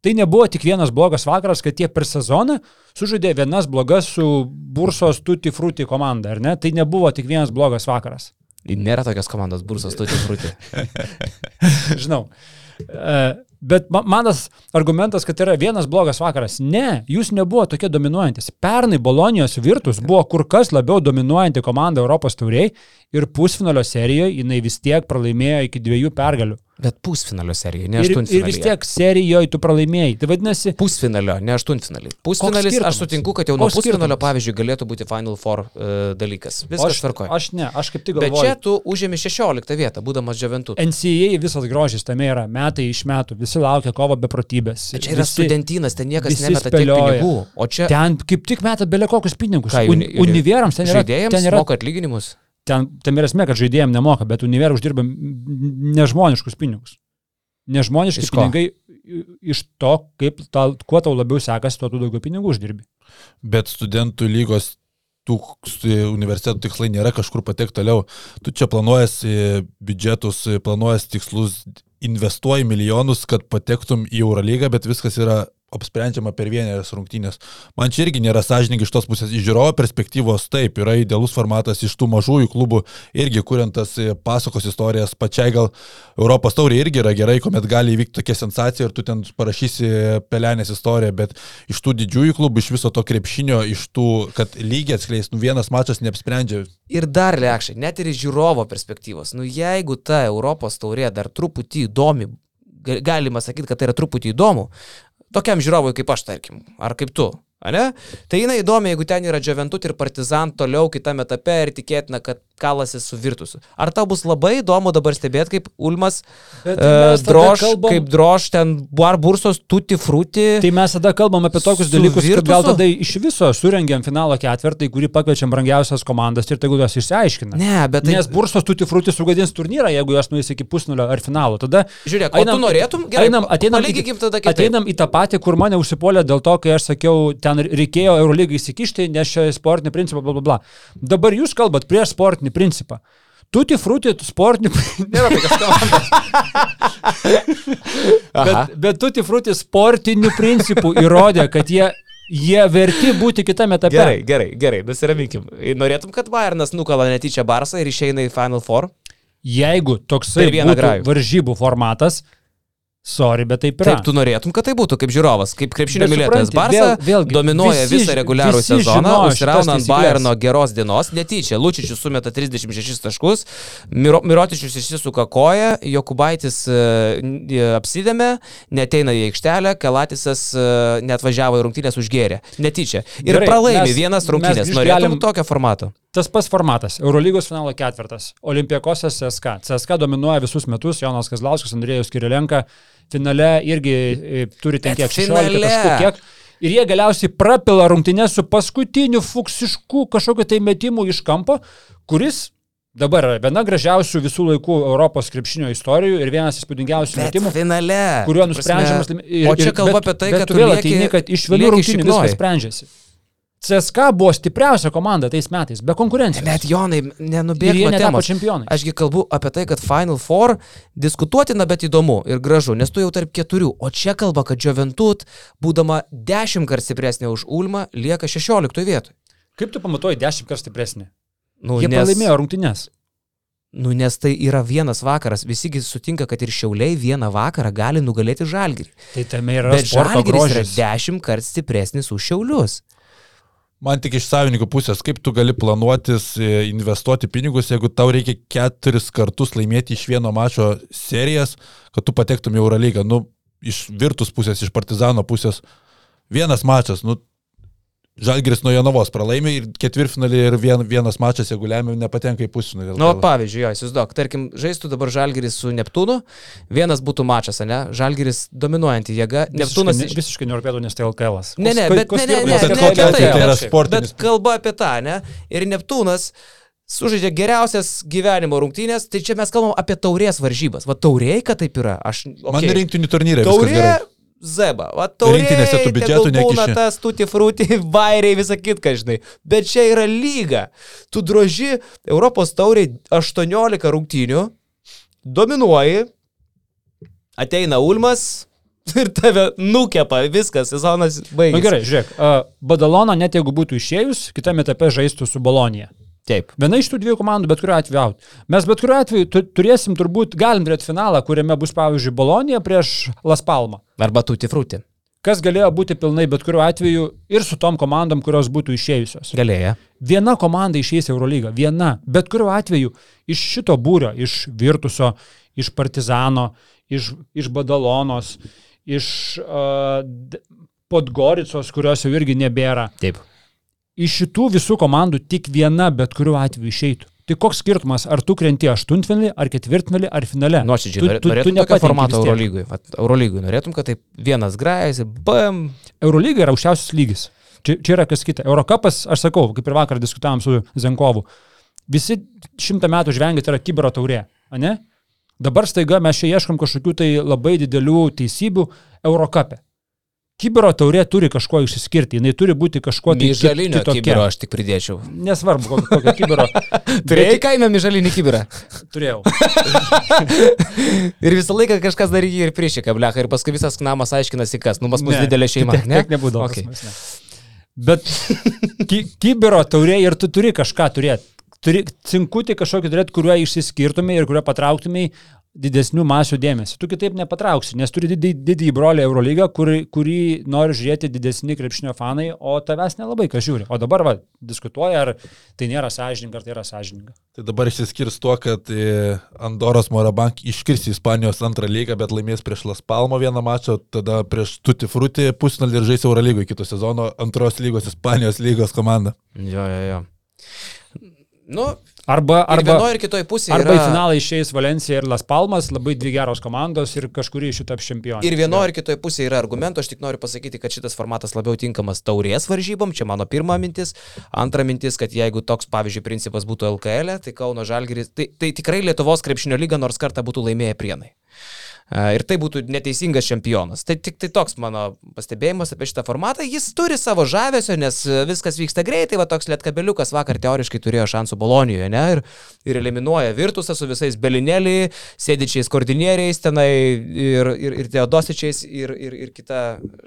Tai nebuvo tik vienas blogas vakaras, kad jie per sezoną sužaidė vienas blogas su Bursos Tutti Frutti komanda, ar ne? Tai nebuvo tik vienas blogas vakaras. Nėra tokios komandos bursas, tu tik rūti. Žinau. E, Bet ma- man tas argumentas, kad yra vienas blogas vakaras. Ne, jūs nebuvo tokie dominuojantis. Pernai Bolonijos Virtus buvo kur kas labiau dominuojanti komanda Europos tauriai ir pusfinalio serijoje jinai vis tiek pralaimėjo iki dviejų pergalių. Bet pusfinalio serijoje, ne Ir, ir aštuntfinalio. vis tiek serijoje tu pralaimėjai. Tai vadinasi, Pusfinalio, ne aštuntfinalį. Pusfinalis, aš sutinku, kad jau nuo Koks pusfinalio, pavyzdžiui, galėtų būti Final Four uh, dalykas. Viskas tvarkoja. aš ne, aš kaip tik Bet galvoju. čia tu užėmė 16 vietą, būdamas Džiaventų. NCAA visas grožis tame yra, metai iš metų, visi laukia kovo beprotybės. Bet čia yra Visi- studentinas, ten niekas nemeta pinigų. O čia Ten kaip tik meta belė kokius pinigus. Ką, Un, uni- univerams ten yra, žaidėjams ten yra moka atlyginimus. Ten, ten yra esmė, kad žaidėjams nemoka, bet univer uždirba nežmoniškus pinigus. Nežmoniški Iš pinigai i- iš to, kaip ta, kuo tau labiau sekasi, tuo tu daugiau pinigų uždirbi. Bet studentų lygos tų universitetų tikslai nėra kažkur patekti toliau. Tu čia planuojasi biudžetus, planuojasi tikslus, investuoji milijonus, kad patektum į Eurolygą, bet viskas yra apsprendžiama per vienerias rungtynės. Man čia irgi nėra sąžininkai iš tos pusės. Iš žiūrovo perspektyvos taip, yra idealus formatas iš tų mažųjų klubų, irgi kuriantas e, pasakos istorijas, pačiai gal Europos taurė irgi yra gerai, kuomet gali įvykti tokia sensacija ir tu ten parašysi pelenės istoriją, bet iš tų didžiųjų klubų, iš viso to krepšinio, iš tų, kad lygiai atskleis, nu vienas mačas neapsprendžia. Ir dar lėkščiai, net ir iš žiūrovo perspektyvos. Nu jeigu ta Europos taurė dar truputį įdomi, ga- galima sakyti, kad tai yra truputį įdomu, tokiam žiūrovui kaip aš, tarkim, ar kaip tu. Ane? Tai jinai įdomi, jeigu ten yra Džiaventut ir Partizan toliau kitame etape ir tikėtina, kad kalasi su Virtusu. Ar tau bus labai įdomu dabar stebėti, kaip Ulmas Bet e, tada drož, kalbam- kaip drož ten bar bursos tuti fruti. Tai mes tada kalbam apie tokius dalykus, kad gal Virtusu? tada iš viso surengėm finalo ketvirtą, į kurį pakviečiam brangiausias komandas ir tegul jos išsiaiškina. Ne, bet tai... Nes bursos tuti frūti sugadins turnyrą, jeigu jos nuės iki pusnulio ar finalo. Tada Žiūrėk, o tu norėtum? Gerai, einam, ateinam, palyginkim tada kitaip. ateinam į tą patį, kur mane užsipolė dėl to, kai aš sakiau, ten reikėjo Eurolygai įsikišti, nes čia sportinį principą, bla bla bla. Dabar jūs kalbat prieš sportinį principą. Tuti frūti sportinį principą. Nėra tokios komandos. Bet, bet tuti frūti sportinių principų įrodė, kad jie, jie verti būti kitame etape. Gerai, gerai, gerai, nusiraminkim. Norėtum, kad Bayernas nukala netyčia Barsą ir išeina į Final Four? Jeigu toksai varžybų formatas, sorry, bet taip yra. Taip, tu norėtum, kad tai būtų kaip žiūrovas, kaip krepšinio mylėtojas. Barsa vėl- vėlgi, dominuoja visi visą reguliarų visi sezoną, užsirauna ant. Bayerno geros dienos, netyčia. Lučičius sumeta 36 taškus, Miro, Mirotičius išsisuka koją, Jokubaitis uh, apsidėmė, neteina į aikštelę, Kalatisas uh, net važiavo į rungtynės užgėrė. Netyčia. Ir Gerai, pralaimi mes- vienas rungtynės. Norėtum galim- tokio formato? Tas pats formatas. Eurolygos finalo ketvirtas. Olimpiakosas CSK. CSK dominuoja visus metus, Jonas Kazlauskas, Andrėjus Kirilenka. Finale irgi e, turi ten kiek 16 finale. taškų. Kiek. Ir jie galiausiai prapila rungtynės su paskutiniu fuksišku kažkokiu tai metimu iš kampo, kuris dabar yra viena gražiausių visų laikų Europos krepšinio istorijų ir vienas įspūdingiausių metimų. finale. kuriuo nusprendžiamas. ir- O čia kalba bet- apie tai, bet kad tu vėl ateini, kad iš lieki rungtynių viskas sprendžiasi. CSK buvo stipriausia komanda tais metais, be konkurencijos. Bet Jonai, jie nuo temos. čempionai. Ašgi kalbu apie tai, kad Final Four diskutuotina, bet įdomu ir gražu, nes tu jau tarp keturių. O čia kalba, kad Joventut, būdama dešimt kart stipresnė už Ulmą, lieka 16 vietoje. Kaip tu pamatuoji dešimt kartų stipresnį? Nu, Jie nes, pralaimėjo rungtynės. nu, nes tai yra vienas vakaras. Visigi sutinka, kad ir šiauliai vieną vakarą gali nugalėti žalgirį. Tai tame yra Bet sporto žalgiris yra grožis. dešimt kart stipresnis už šiaulius. Man tik iš savininkų pusės, kaip tu gali planuotis e, investuoti pinigus, jeigu tau reikia keturis kartus laimėti iš vieno mačo serijas, kad tu patektum į Eurolygą. Nu, iš Virtus pusės, iš Partizano pusės. Vienas mačas, nu, Žalgiris nuo Jonavos pralaimė ir ketvirtfinalį ir vien, vienas mačas, jeigu lemia, nepatenka į pusfinalį. Nu, pavyzdžiui, jo, įsivaizduok, tarkim, žaistų dabar Žalgiris su Neptūnu, vienas būtų mačas, ne? Žalgiris dominuojanti jėga, Neptūnas... Visiškai, ne- visiškai nerūpėtų, nes tai LKL. -as. Ne, ne, bet ne, ne, ne, ne, kad ne, kokia- apie tai, tai yra bet- sportinis- Bet kalba apie tą, ne? Ir Neptūnas sužaidė geriausias gyvenimo rungtynės, tai čia mes kalbam apie taurės varžybas. Va taurėj, kad taip yra. Aš, Man okay. rinktinių turnyrė. viskas Taurė, gerai. Zeba. Va. Rinktinėse tų biudžetų nekiši. tas tuti fruti, vairiai, visą kitką, žinai. Bet čia yra lyga. Tu droži Europos tauriai 18 rungtynių, dominuoji, ateina Ulmas ir tave nukepa, viskas, sezonas Na baigėsi. Nu, gerai, žiūrėk, uh, Badalona net jeigu būtų išėjus, kitame etape žaistų su Bolonija. Taip. Viena iš tų dviejų komandų, bet kuriuo atveju out. Mes bet kuriuo atveju tu, turėsim turbūt, galim turėti finalą, kuriame bus, pavyzdžiui, Bolonija prieš Las Palmą. Arba tuti fruti. Kas galėjo būti pilnai bet kuriuo atveju ir su tom komandom, kurios būtų išėjusios. Galėjo. Viena komanda į Eurolygą, viena. Bet kuriuo atveju iš šito būrio, iš Virtuso, iš Partizano, iš, iš Badalonos, iš uh, Podgoricos, kurios jau irgi nebėra. Taip. Iš šitų visų komandų tik viena bet kuriuo atveju išeitų. Tai koks skirtumas, ar tu krenti aštuntfinalį, ar ketvirtfinalį, ar finale? Nuoširdžiai, Tu- tu- tu norėtum tokio nepatenki formato. Eurolygui. Eurolygui norėtum, kad taip vienas grajas ir bam. Eurolyga yra aukščiausias lygis. Čia, čia yra kas kita. Eurocapas, aš sakau, kaip ir vakar diskutavom su Zenkovu, visi šimtą metų žvengia, tai yra kibero taurė, ne? Dabar staiga mes čia ieškom kažkokių tai labai didelių teisybių Eurocape. Kibero taurė turi kažkuo išsiskirti, jinai turi būti kažkuo tai Mižalinio kitokia. kibiro aš tik pridėčiau. Nesvarbu, kokio, kokio kibero Turėjai kaime mižalinį kibirą. turėjau. Ir visą laiką kažkas dar jį ir priešika, blecha. Ir paskui visas namas aiškinasi, kas. Nu, pas mus Ne, didelė šeima. Ne? tiek nebūdavo. Okay. ne. Bet ki, kibero taurė ir tu turi kažką turėti. Turi cinkutį kažkokį turėti, kuriuo išsiskirtumai ir kuriuo patrauktumai didesnių masių dėmesį. Tu kitaip nepatrauksi, nes turi didį, didįjį brolį Eurolygą, kurį, kurį nori žiūrėti didesni krepšinio fanai, o tavęs nelabai ką žiūri. O dabar va, diskutuoja, ar tai nėra sąžininga, ar tai yra sąžininga. Tai dabar išsiskirs tuo, kad e, Andoros Morabank iškris į Ispanijos antrą lygą, bet laimės prieš Las Palmo vieną mačą, tada prieš Tuti Fruti pusnalį ir žais Eurolygoje kito sezono antros lygos Ispanijos lygos komanda. Jo, jo, jo. Nu, Arba, arba vienoje ir kitoje pusėje. arba į yra... finalą išeis Valencija ir Las Palmas, labai dvi geros komandos ir kažkuri iš jų taps čempionai. Ir vienoje ir kitoje pusėje yra argumentų, aš tik noriu pasakyti, kad šitas formatas labiau tinkamas taurės varžybom, čia mano pirma mintis. Antra mintis, kad jeigu toks, pavyzdžiui, principas būtų LKL, tai Kauno Žalgiris, tai, tai tikrai Lietuvos krepšinio lyga nors kartą būtų laimėję prienai. A, Ir tai būtų neteisingas čempionas. Tai tik tai toks mano pastebėjimas apie šitą formatą. Jis turi savo žavesio, nes e, viskas vyksta greitai. Va toks lietkabeliukas vakar teoriškai turėjo šansų Bolonijoje, ne? Ir, ir eliminuoja Virtusą su visais Belinėlį, sėdičiais koordinieriais tenai ir, ir, ir Teodosičiais ir, ir, ir kita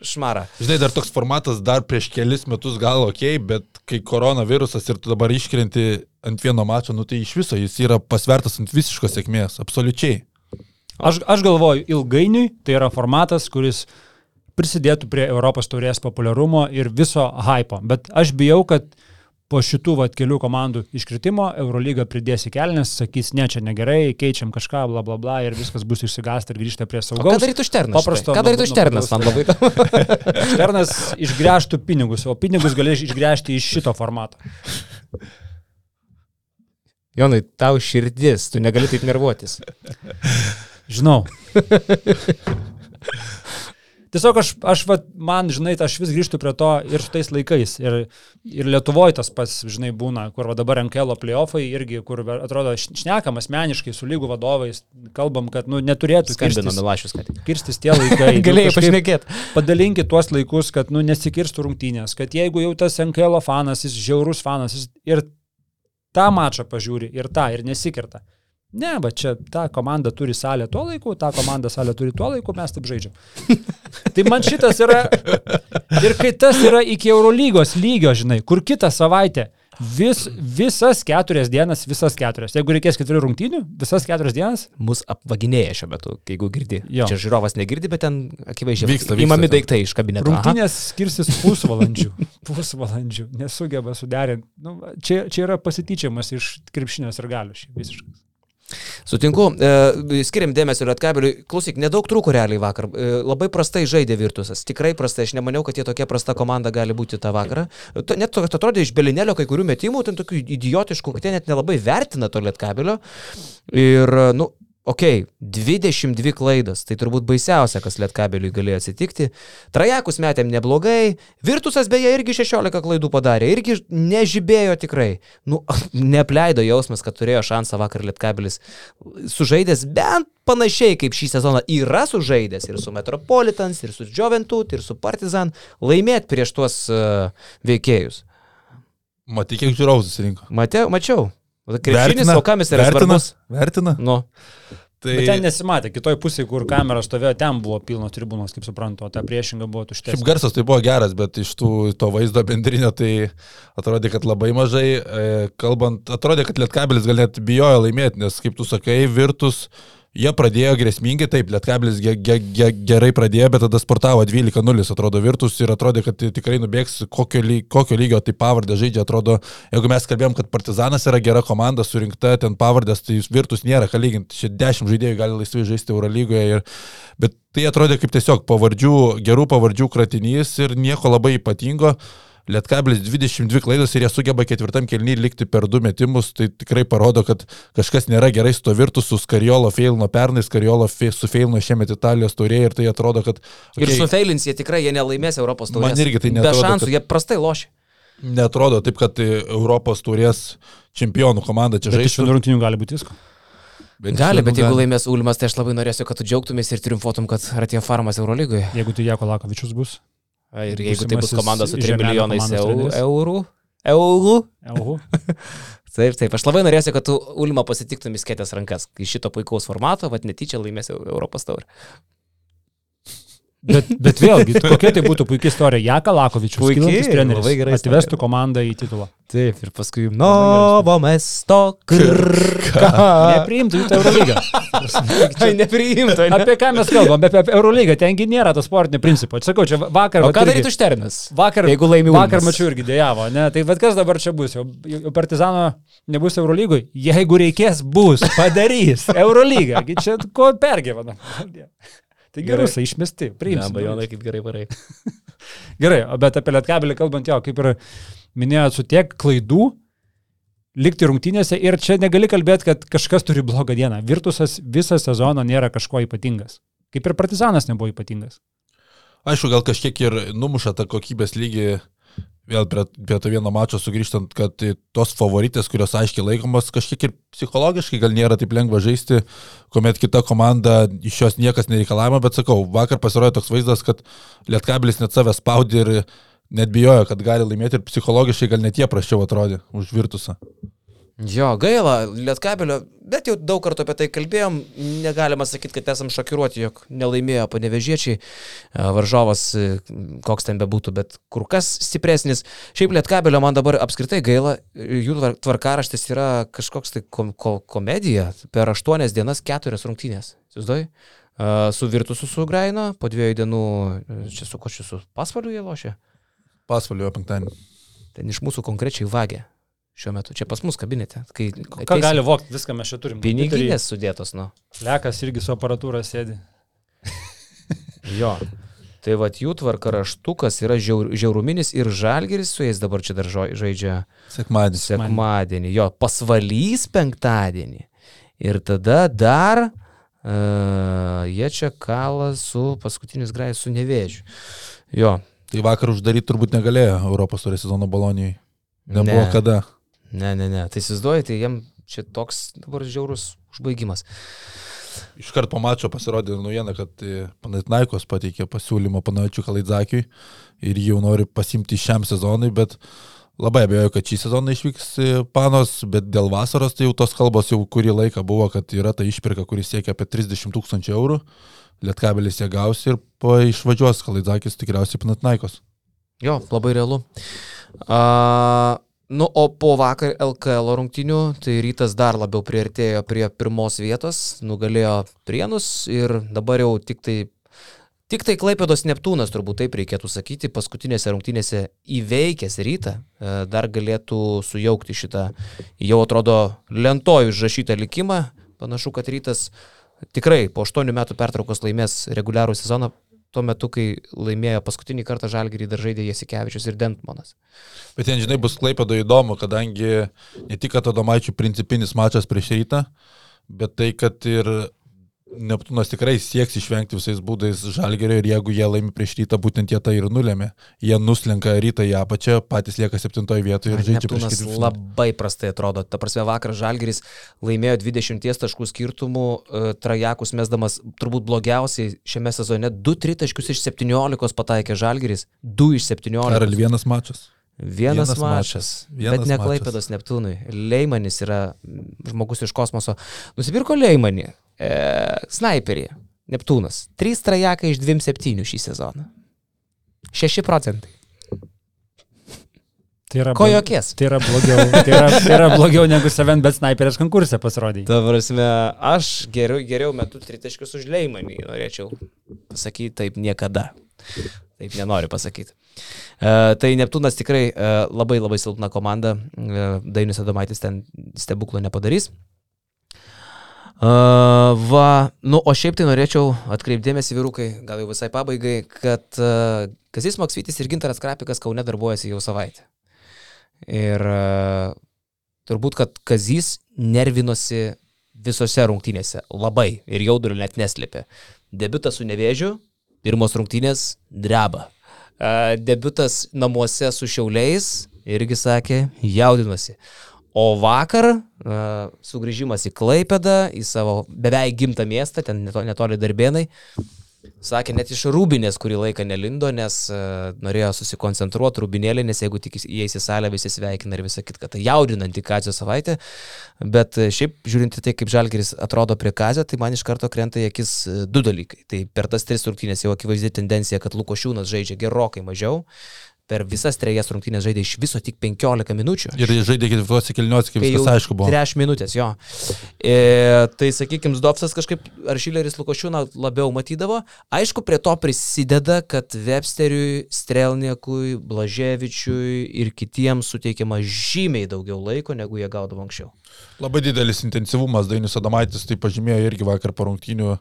šmara. Žinai, dar toks formatas dar prieš kelis metus gal ok, bet kai koronavirusas ir tu dabar iškrenti ant vieno mačo, nu tai iš viso jis yra pasvertas ant visiškos sėkmės, absoliučiai. Aš, aš galvoju, ilgainiui tai yra formatas, kuris prisidėtų prie Europos taurės populiarumo ir viso hypo. Bet aš bijau, kad po šitų vat, kelių komandų iškritimo Eurolyga pridės į kelnes, sakys, ne, čia negerai, keičiam kažką, bla bla bla ir viskas bus išsigąsta ir grįžta prie O saugaus. ką darytų Šternas? Paprasto? Ką darytų Šternas? Man labai įdomu. Šternas išgręžtų pinigus, o pinigus galės išgręžti iš šito formato. Jonai, tau širdis, tu negali taip nervuotis. Žinau. Tiesiog aš, aš vat, man, žinai, aš vis grįžtu prie to ir su tais laikais. Ir, ir Lietuvoje tas pats, žinai, būna, kur va dabar NKL playoffai irgi, kur atrodo šnekam asmeniškai su lygų vadovais, kalbam, kad nu, neturėtų kirstis, Milašius, kad. kirstis tie laikai. Nu, Galėjai kažkaip pašnekėti. Padalinkit tuos laikus, kad nu, nesikirstų rungtynės, kad jeigu jau tas NKL fanas, jis žiaurus fanas, jis ir tą mačą pažiūri, ir tą, ir nesikirta. Ne, bet čia ta komanda turi salę tuo laiku, ta komanda salę turi tuo laiku, mes taip žaidžiam. tai man šitas yra. Ir kai tas yra iki Eurolygos lygio, žinai, kur kitą savaitę vis, visas keturias dienas, visas keturias. Jeigu reikės keturių rungtynių, visas keturias dienas, Mus apvaginėja šiuo metu, jeigu girdi. Jo. Čia žiūrovas negirdi, bet ten akivaizdžiai Vyksta, Įmami daiktai iš kabineto. Aha. Rungtynės skirsis pusvalandžių. Pusvalandžių. Nesugeba suderinti. Nu, čia, čia yra pasityčiamas iš krepšinės ir galių visiškai. Sutinku, e, skiriam dėmesio Lietkabeliui. Klausyk, nedaug trūko realiai vakar. E, labai prastai žaidė Virtusas. Tikrai prastai. Aš nemaniau, kad jie tokia prasta komanda gali būti tą vakarą. To- Net to, kad atrodė iš Belinelio kai kurių metimų, ten tokių idiotiškų, kad jie net nelabai vertina to Lietkabelio. Ir, nu, okay, 22 klaidos. Tai turbūt baisiausia, kas Lietkabeliui galėjo atsitikti. Trajakus metėm neblogai. Virtusas beje irgi 16 klaidų padarė. Irgi nežibėjo tikrai. Nu, neapleido jausmas, kad turėjo šansą vakar Lietkabelis sužaidęs bent panašiai kaip šį sezoną yra sužaidęs ir su Metropolitans, ir su Joventut, ir su Partizan, laimėti prieš tuos uh, veikėjus. Matai, kiek žiūrovų susirinko. Matė, mačiau. Krepšinis, o kam jis yra vertina, svarbus? vertina. Nu, Tai Bet ten nesimatė, kitoj pusėje, kur kamera stovėjo, ten buvo pilnos tribūnos, kaip suprantu, o ta priešinga buvo Šiaip tuštesnė. garsas tai buvo geras, bet iš tų, to vaizdo bendrinio tai atrodė, kad labai mažai. E, kalbant, atrodė, kad Lietkabelis gal net bijojo laimėti, nes kaip tu sakai, Virtus, jie pradėjo grėsmingai, taip, Lietkabelis ge, ge, ge, gerai pradėjo, bet tada sportavo 12-0, atrodo Virtus ir atrodė, kad tikrai nubėgs, kokio, ly, kokio lygio tai pavardė žaidžia, atrodo, jeigu mes kalbėjom, kad Partizanas yra gera komanda, surinkta ten pavardės, tai Virtus nėra ką lyginti, čia 10 žaidėjų gali laisvai žaisti Eurolygoje ir Bet tai atrodė kaip tiesiog pavardžių, gerų pavardžių kratinys ir nieko labai ypatingo. Lietkabilis 22 klaidos ir jie sugeba ketvirtam kelnyje likti per du metimus, tai tikrai parodo, kad kažkas nėra gerai su to virtusu, Skariolo feilino pernai, Skariolo fe, sufeilino šiemet Italijos taurėje ir tai atrodo, kad... okay. Ir su Feilins jie tikrai jie nelaimės Europos taurės. Man irgi tai Be neatrodo, šansų, kad- jie prastai lošia. Netrodo taip, kad Europos taurės čempionų komanda čia Bet iš žaidžia. vienų rungtynių gali būti visko. Gali, bet jeigu laimės Ulmas, tai aš labai norėsiu, kad tu džiaugtumės ir triumfuotum, kad Ratija Farmas Eurolygoje. Jeigu tai Jako Lakovičius bus. Ir jeigu tai bus komanda su 3 Žemelio milijonais eurų. Eurų. Eurų. Ehu. Taip, taip. Aš labai norėsiu, kad tu Ulmą pasitiktum įskėtęs rankas. Iš šito puikaus formato, vad netyčia laimės Eu- Europos taurę. Bet, bet vėlgi, kokia tai būtų puikia istorija. Jaka Lakovičius, Puiki, kylantis treneris, labai gera atvestų istorija. komandą į titulą. Taip, ir paskui Novo mesto krka. Nepriimtų į Eurolygą. Ai, nepriimtų. Ne? Apie ką mes kalbam? Apie Eurolygą. Tengi nėra to sportinio principo. Sakau, čia vakar... O ką darytų Šternas? Vakar, Jeigu laimi vakar mačiau irgi dėjavo, ne? Tai vad kas dabar čia bus? Jau, jau Partizano nebus Eurolygoj? Jeigu reikės, bus, padarys. Eurolyga. Čia ko pergyvenam? Tai Gerai. gerusai išmesti, Ne, priimsim. bajonai kaip gerai varai. Gerai, o bet apie Lietkabelį kalbant, jo, kaip ir minėjot, su tiek klaidų likti rungtynėse ir čia negali kalbėti, kad kažkas turi blogą dieną. Virtusas visą sezoną nėra kažko ypatingas. Kaip ir Partizanas nebuvo ypatingas. Aišku, gal kažkiek ir numuša tą kokybės lygį, vėl prie, prie to vieno mačo sugrįžtant, kad tai tos favoritės, kurios aiškiai laikomos, kažkiek ir psichologiškai gal nėra taip lengva žaisti, kuomet kita komanda iš jos niekas nereikalavo, bet sakau, vakar pasirodė toks vaizdas, kad Lietkabilis net save spaudė ir net bijojo, kad gali laimėti ir psichologiškai gal net jie prašiau atrodė už Virtusą. Jo, gaila, Lietkabelio, bet jau daug kartų apie tai kalbėjom, negalima sakyti, kad esam šokiruoti, jog nelaimėjo panevežiečiai, e, varžovas, e, koks ten bebūtų, bet kur kas stipresnis. Šiaip Lietkabelio man dabar apskritai gaila, e, jų tvar- tvarkaraštis yra kažkoks tai kom ko komedija, per aštuonias dienas keturias rungtynės. Įsivaizduoji? Su Virtusu su Graino, po dviejų dienų, čia su ko čia su pasvaliu jie lošia, Pasvalio penktadienį. ten iš mūsų konkrečiai vagė šiuo metu, čia pas mus kabinete. Kai Ką ateisi- gali vokti, viską mes čia turim. Piniginės sudėtos, nu. Lekas irgi su aparatūra sėdi. Jo. Tai vad jų tvarkaraštukas yra žiaur, žiauruminis ir žalgeris su jais dabar čia dar žaidžia Sekmadienis. sekmadienį. Jo, pasvalys penktadienį. Ir tada dar uh, jie čia kala su paskutinis grajus su nevėžiu. Jo. Tai vakar uždaryti turbūt negalėjo Europos turės sezono balonijai. Nebuvo Ne. kada. Ne, ne, ne. Tai įsivaizduoji, tai jiem čia toks dabar žiaurus užbaigimas. Iškart po mačo pasirodė naujiena, kad e, Panatinaikos pateikė pasiūlymą Panavičiu Kalaidzakijui ir jau nori pasimti šiam sezonui, bet labai abejoju, kad šį sezoną išvyks e, Panos, bet dėl vasaros tai jau tos kalbos jau kurį laiką buvo, kad yra ta išpirka, kuris siekia apie 30 tūkstančių eurų, Lietkabelis ją gaus ir po išvažiuos Kalaidzakis tikriausiai Panatinaikos. Jo, labai realu. A, nu, o po vakar LKL rungtinių, tai rytas dar labiau priartėjo prie pirmos vietos, nugalėjo Prienus ir dabar jau tik tai, tik tai Klaipėdos Neptūnas, turbūt taip reikėtų sakyti, paskutinėse rungtynėse įveikęs rytą, e, dar galėtų sujaukti šitą, jau atrodo, lentoj užrašytą likimą. panašu, kad rytas tikrai po 8 metų pertraukos laimės reguliarų sezoną, tuo metu, kai laimėjo paskutinį kartą Žalgirį dar žaidė Jasikevičius ir Dentmanas. Bet ten, žinai, bus klaipėdo įdomu, kadangi ne tik, kad Adomaičių principinis mačas prieš rytą, bet tai, kad ir Neptūnas tikrai sieks išvengti visais būdais žalgerio ir jeigu jie laimi prieš rytą, būtent jie tai ir nulėmė. Jie nuslenka rytą į apačią, patys lieka septintoje vietoje ir žaidžia prieš Neptūnas ketvirtfinalį. labai prastai atrodo. Ta prasme, vakar Žalgiris laimėjo 20 taškų skirtumų, e, Trajakus mesdamas turbūt blogiausiai šiame sezone 2-3 taškus iš 17 pataikė Žalgiris, 2 iš 17. Ar vienas mačas? Vienas, Vienas mačas. Vienas bet ne mačas. Klaipėdos Neptūnui. Leimanis yra žmogus iš kosmoso. Nusipirko Leimanį, e, sniperį, Neptūnas. 3 trajakai iš 27 šį sezoną. 6 procentai. Tai yra, Ko jokies? Tai yra blogiau, tai yra, tai yra blogiau negu Seven Bet Sniperės konkursė pasirodė. Ta prasme, aš geriau, geriau metu tritaškius už Leimanį, norėčiau pasakyti taip niekada. Taip nenoriu pasakyti. Uh, tai Neptūnas tikrai uh, labai labai silpna komanda. Uh, Dainis Adomaitis ten stebuklo nepadarys. Uh, va, nu, o šiaip tai norėčiau atkreipdėmėsi vyrukai, gal jau visai pabaigai, kad uh, Kazis Maksvitis ir Gintaras Krapikas Kaune darbuojasi jau savaitę. Ir uh, turbūt, kad Kazys nervinosi visose rungtynėse labai ir jaudulio net neslėpė. Debiutas su nevėžiu, pirmos rungtynės dreba. Uh, debiutas namuose su šiauliais irgi sakė, jaudinuosi. O vakar uh, sugrįžimas į Klaipėdą, į savo beveik gimtą miestą, ten neto- netoli darbėnai, sakė, net iš rūbinės kurį laiką nelindo, nes uh, norėjo susikoncentruoti rūbinėlį, nes jeigu tik įeis į salę, visi sveikina ir visą kitką. Tai jaudinanti Kazio savaitė, bet e, šiaip žiūrint į tai, kaip Žalgeris atrodo prie Kazio, tai man iš karto krenta į akis e, du dalykai. Tai per tas tris rungtynės jau akivaizdi tendencija, kad Lukošiūnas žaidžia gerokai mažiau. Per visas trejas rungtynės žaidė iš viso tik 15 minučių. Ir žaidė ketvirtuose kilniuose, kaip viskas aišku buvo. 3 minutės, jo. E, tai sakykime, Zdovsas kažkaip, ar Šileris Lukošiūną labiau matydavo. Aišku, prie to prisideda, kad Websteriui, Strelniekui, Blaževičiui ir kitiems suteikiama žymiai daugiau laiko, negu jie gaudavo anksčiau. Labai didelis intensyvumas, Dainis Adomaitis tai pažymėjo irgi vakar po rungtynių.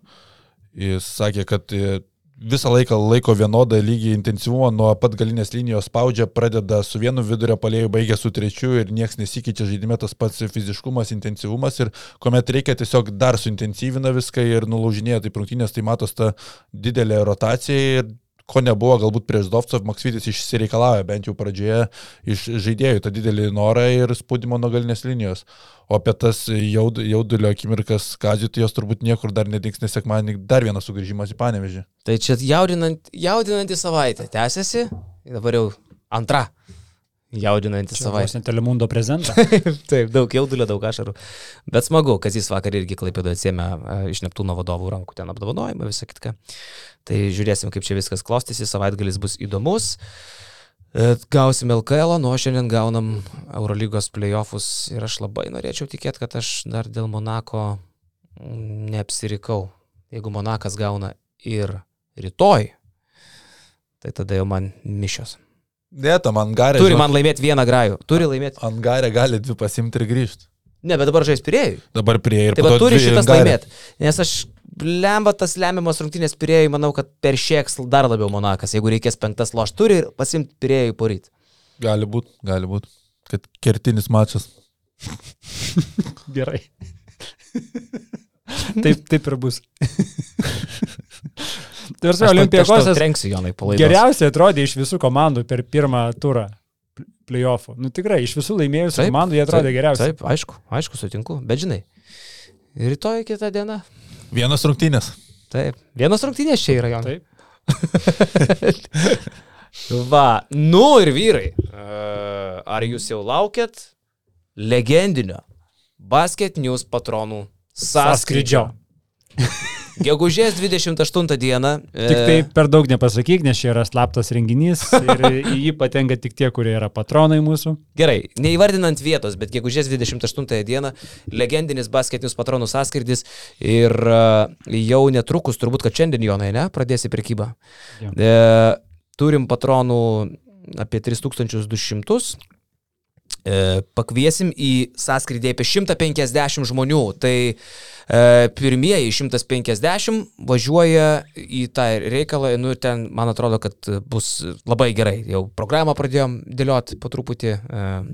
Jis sakė, kad e, visą laiką laiko vienodą lygį intensyvumą nuo pat galinės linijos spaudžia, pradeda su vienu vidurio palėjų, baigia su trečiu ir niekas nesikeičia žaidime tas pats fiziškumas, intensyvumas ir kuomet reikia tiesiog dar suintensyvina viską ir nulaužinėja tai rungtynės, tai matos ta didelė rotacija ir ko nebuvo galbūt prieš Dovcov, Maksvitis išsireikalavo bent jau pradžioje iš žaidėjų tą didelį norą ir spaudimo nuo galinės linijos. O apie tas jaud, jaudulio akimirkas Kazijų, tai jos turbūt niekur dar nedings, nes sekmanį dar vienas sugrįžimas į Panevežį. Tai čia jaudinant, jaudinanti savaitė tęsiasi, dabar jau antra jaudinanti savaitė. Savaitė Telemundo prezentą. Taip, daug jaudulio, daug ašarų. Bet smagu, kad jis vakar irgi klaipėdo atsėmė e, iš Neptūno vadovų rankų ten apdovanojimą, visą kitką. Tai žiūrėsim, kaip čia viskas klostysi, savaitgalis bus įdomus. E, Gausim LKL, nuo šiandien gaunam Eurolygos playoffus ir aš labai norėčiau tikėti, kad aš dar dėl Monako neapsirikau. Jeigu Monakas gauna ir rytoj, tai tada jau man mišios. Ne, tam Angarė. Turi man laimėti vieną grajų. Turi laimėti. Angarė gali dvi pasimti ir grįžti. Ne, bet dabar žais pirėjui. Dabar prie ir Tai va to turi šitas laimėti. Nes aš lemba tas lemiamas rungtynės pirėjui, manau, kad per šieks dar labiau Monakas. Jeigu reikės penktas loš, turi ir pasimti pirėjui poryt. Gali būti, gali būti. Kad kertinis mačas. Gerai. taip, taip ir bus. Jonai palaidoti. geriausiai atrodė iš visų komandų per pirmą turą playoffų. Nu tikrai, iš visų laimėjusių komandų jie atrodė taip, geriausiai. Taip, aišku, aišku, sutinku. Bet žinai, rytoj kitą dieną. Vienas rungtynės. Taip, vienos rungtynės čia yra Jonai. Taip. Va, nu ir vyrai. E, Ar jūs jau laukiat legendinio Basket News patronų sąskrydžio? Gegužės 28 dieną. e, Tik tai per daug nepasakyk, nes čia yra slaptas renginys ir į jį patenka tik tie, kurie yra patronai mūsų. Gerai, neįvardinant vietos, bet gegužės 28 dieną legendinis basketinius patronų sąskridis ir e, jau netrukus, turbūt, kad šiandien Jonai, ne, pradėsi prekybą. E, turim patronų apie 3200 E, pakviesim į sąskrydį apie 150 žmonių. Tai e, pirmieji 150 važiuoja į tą reikalą, nu ir ten, man atrodo, kad bus labai gerai. Jau programą pradėjom dėlioti po truputį e,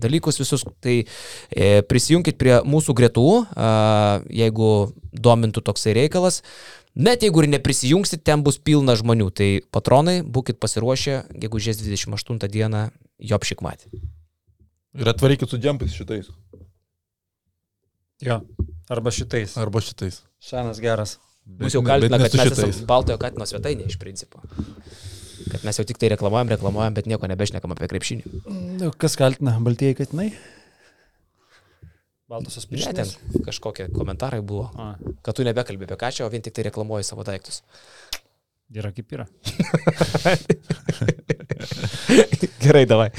dalykus visus. Tai e, prisijunkit prie mūsų gretų, e, jeigu domintų toksai reikalas. Net jeigu ir neprisijungsit, ten bus pilna žmonių. Tai patronai, būkite pasiruošę, gegužės 28 dieną Jopšikmatį. Ir atvarykit su džempais šitais. Jo. Arba šitais. Arba šitais. Šiandienas geras. Mūsų jau kaltina, kad mes esame Baltojo Katino svetainė iš principo. Kad mes jau tik tai reklamuojam, reklamuojam, bet nieko nebešnekam apie krepšinį. Nu, Kas kaltina? Baltieji katinai? Baltosios Ne, ten pirštinės. kažkokie komentarai buvo, A, kad tu nebekalbė apie ką čia, o vien tik tai reklamuoji savo daiktus. yra kaip yra. Gerai, davai.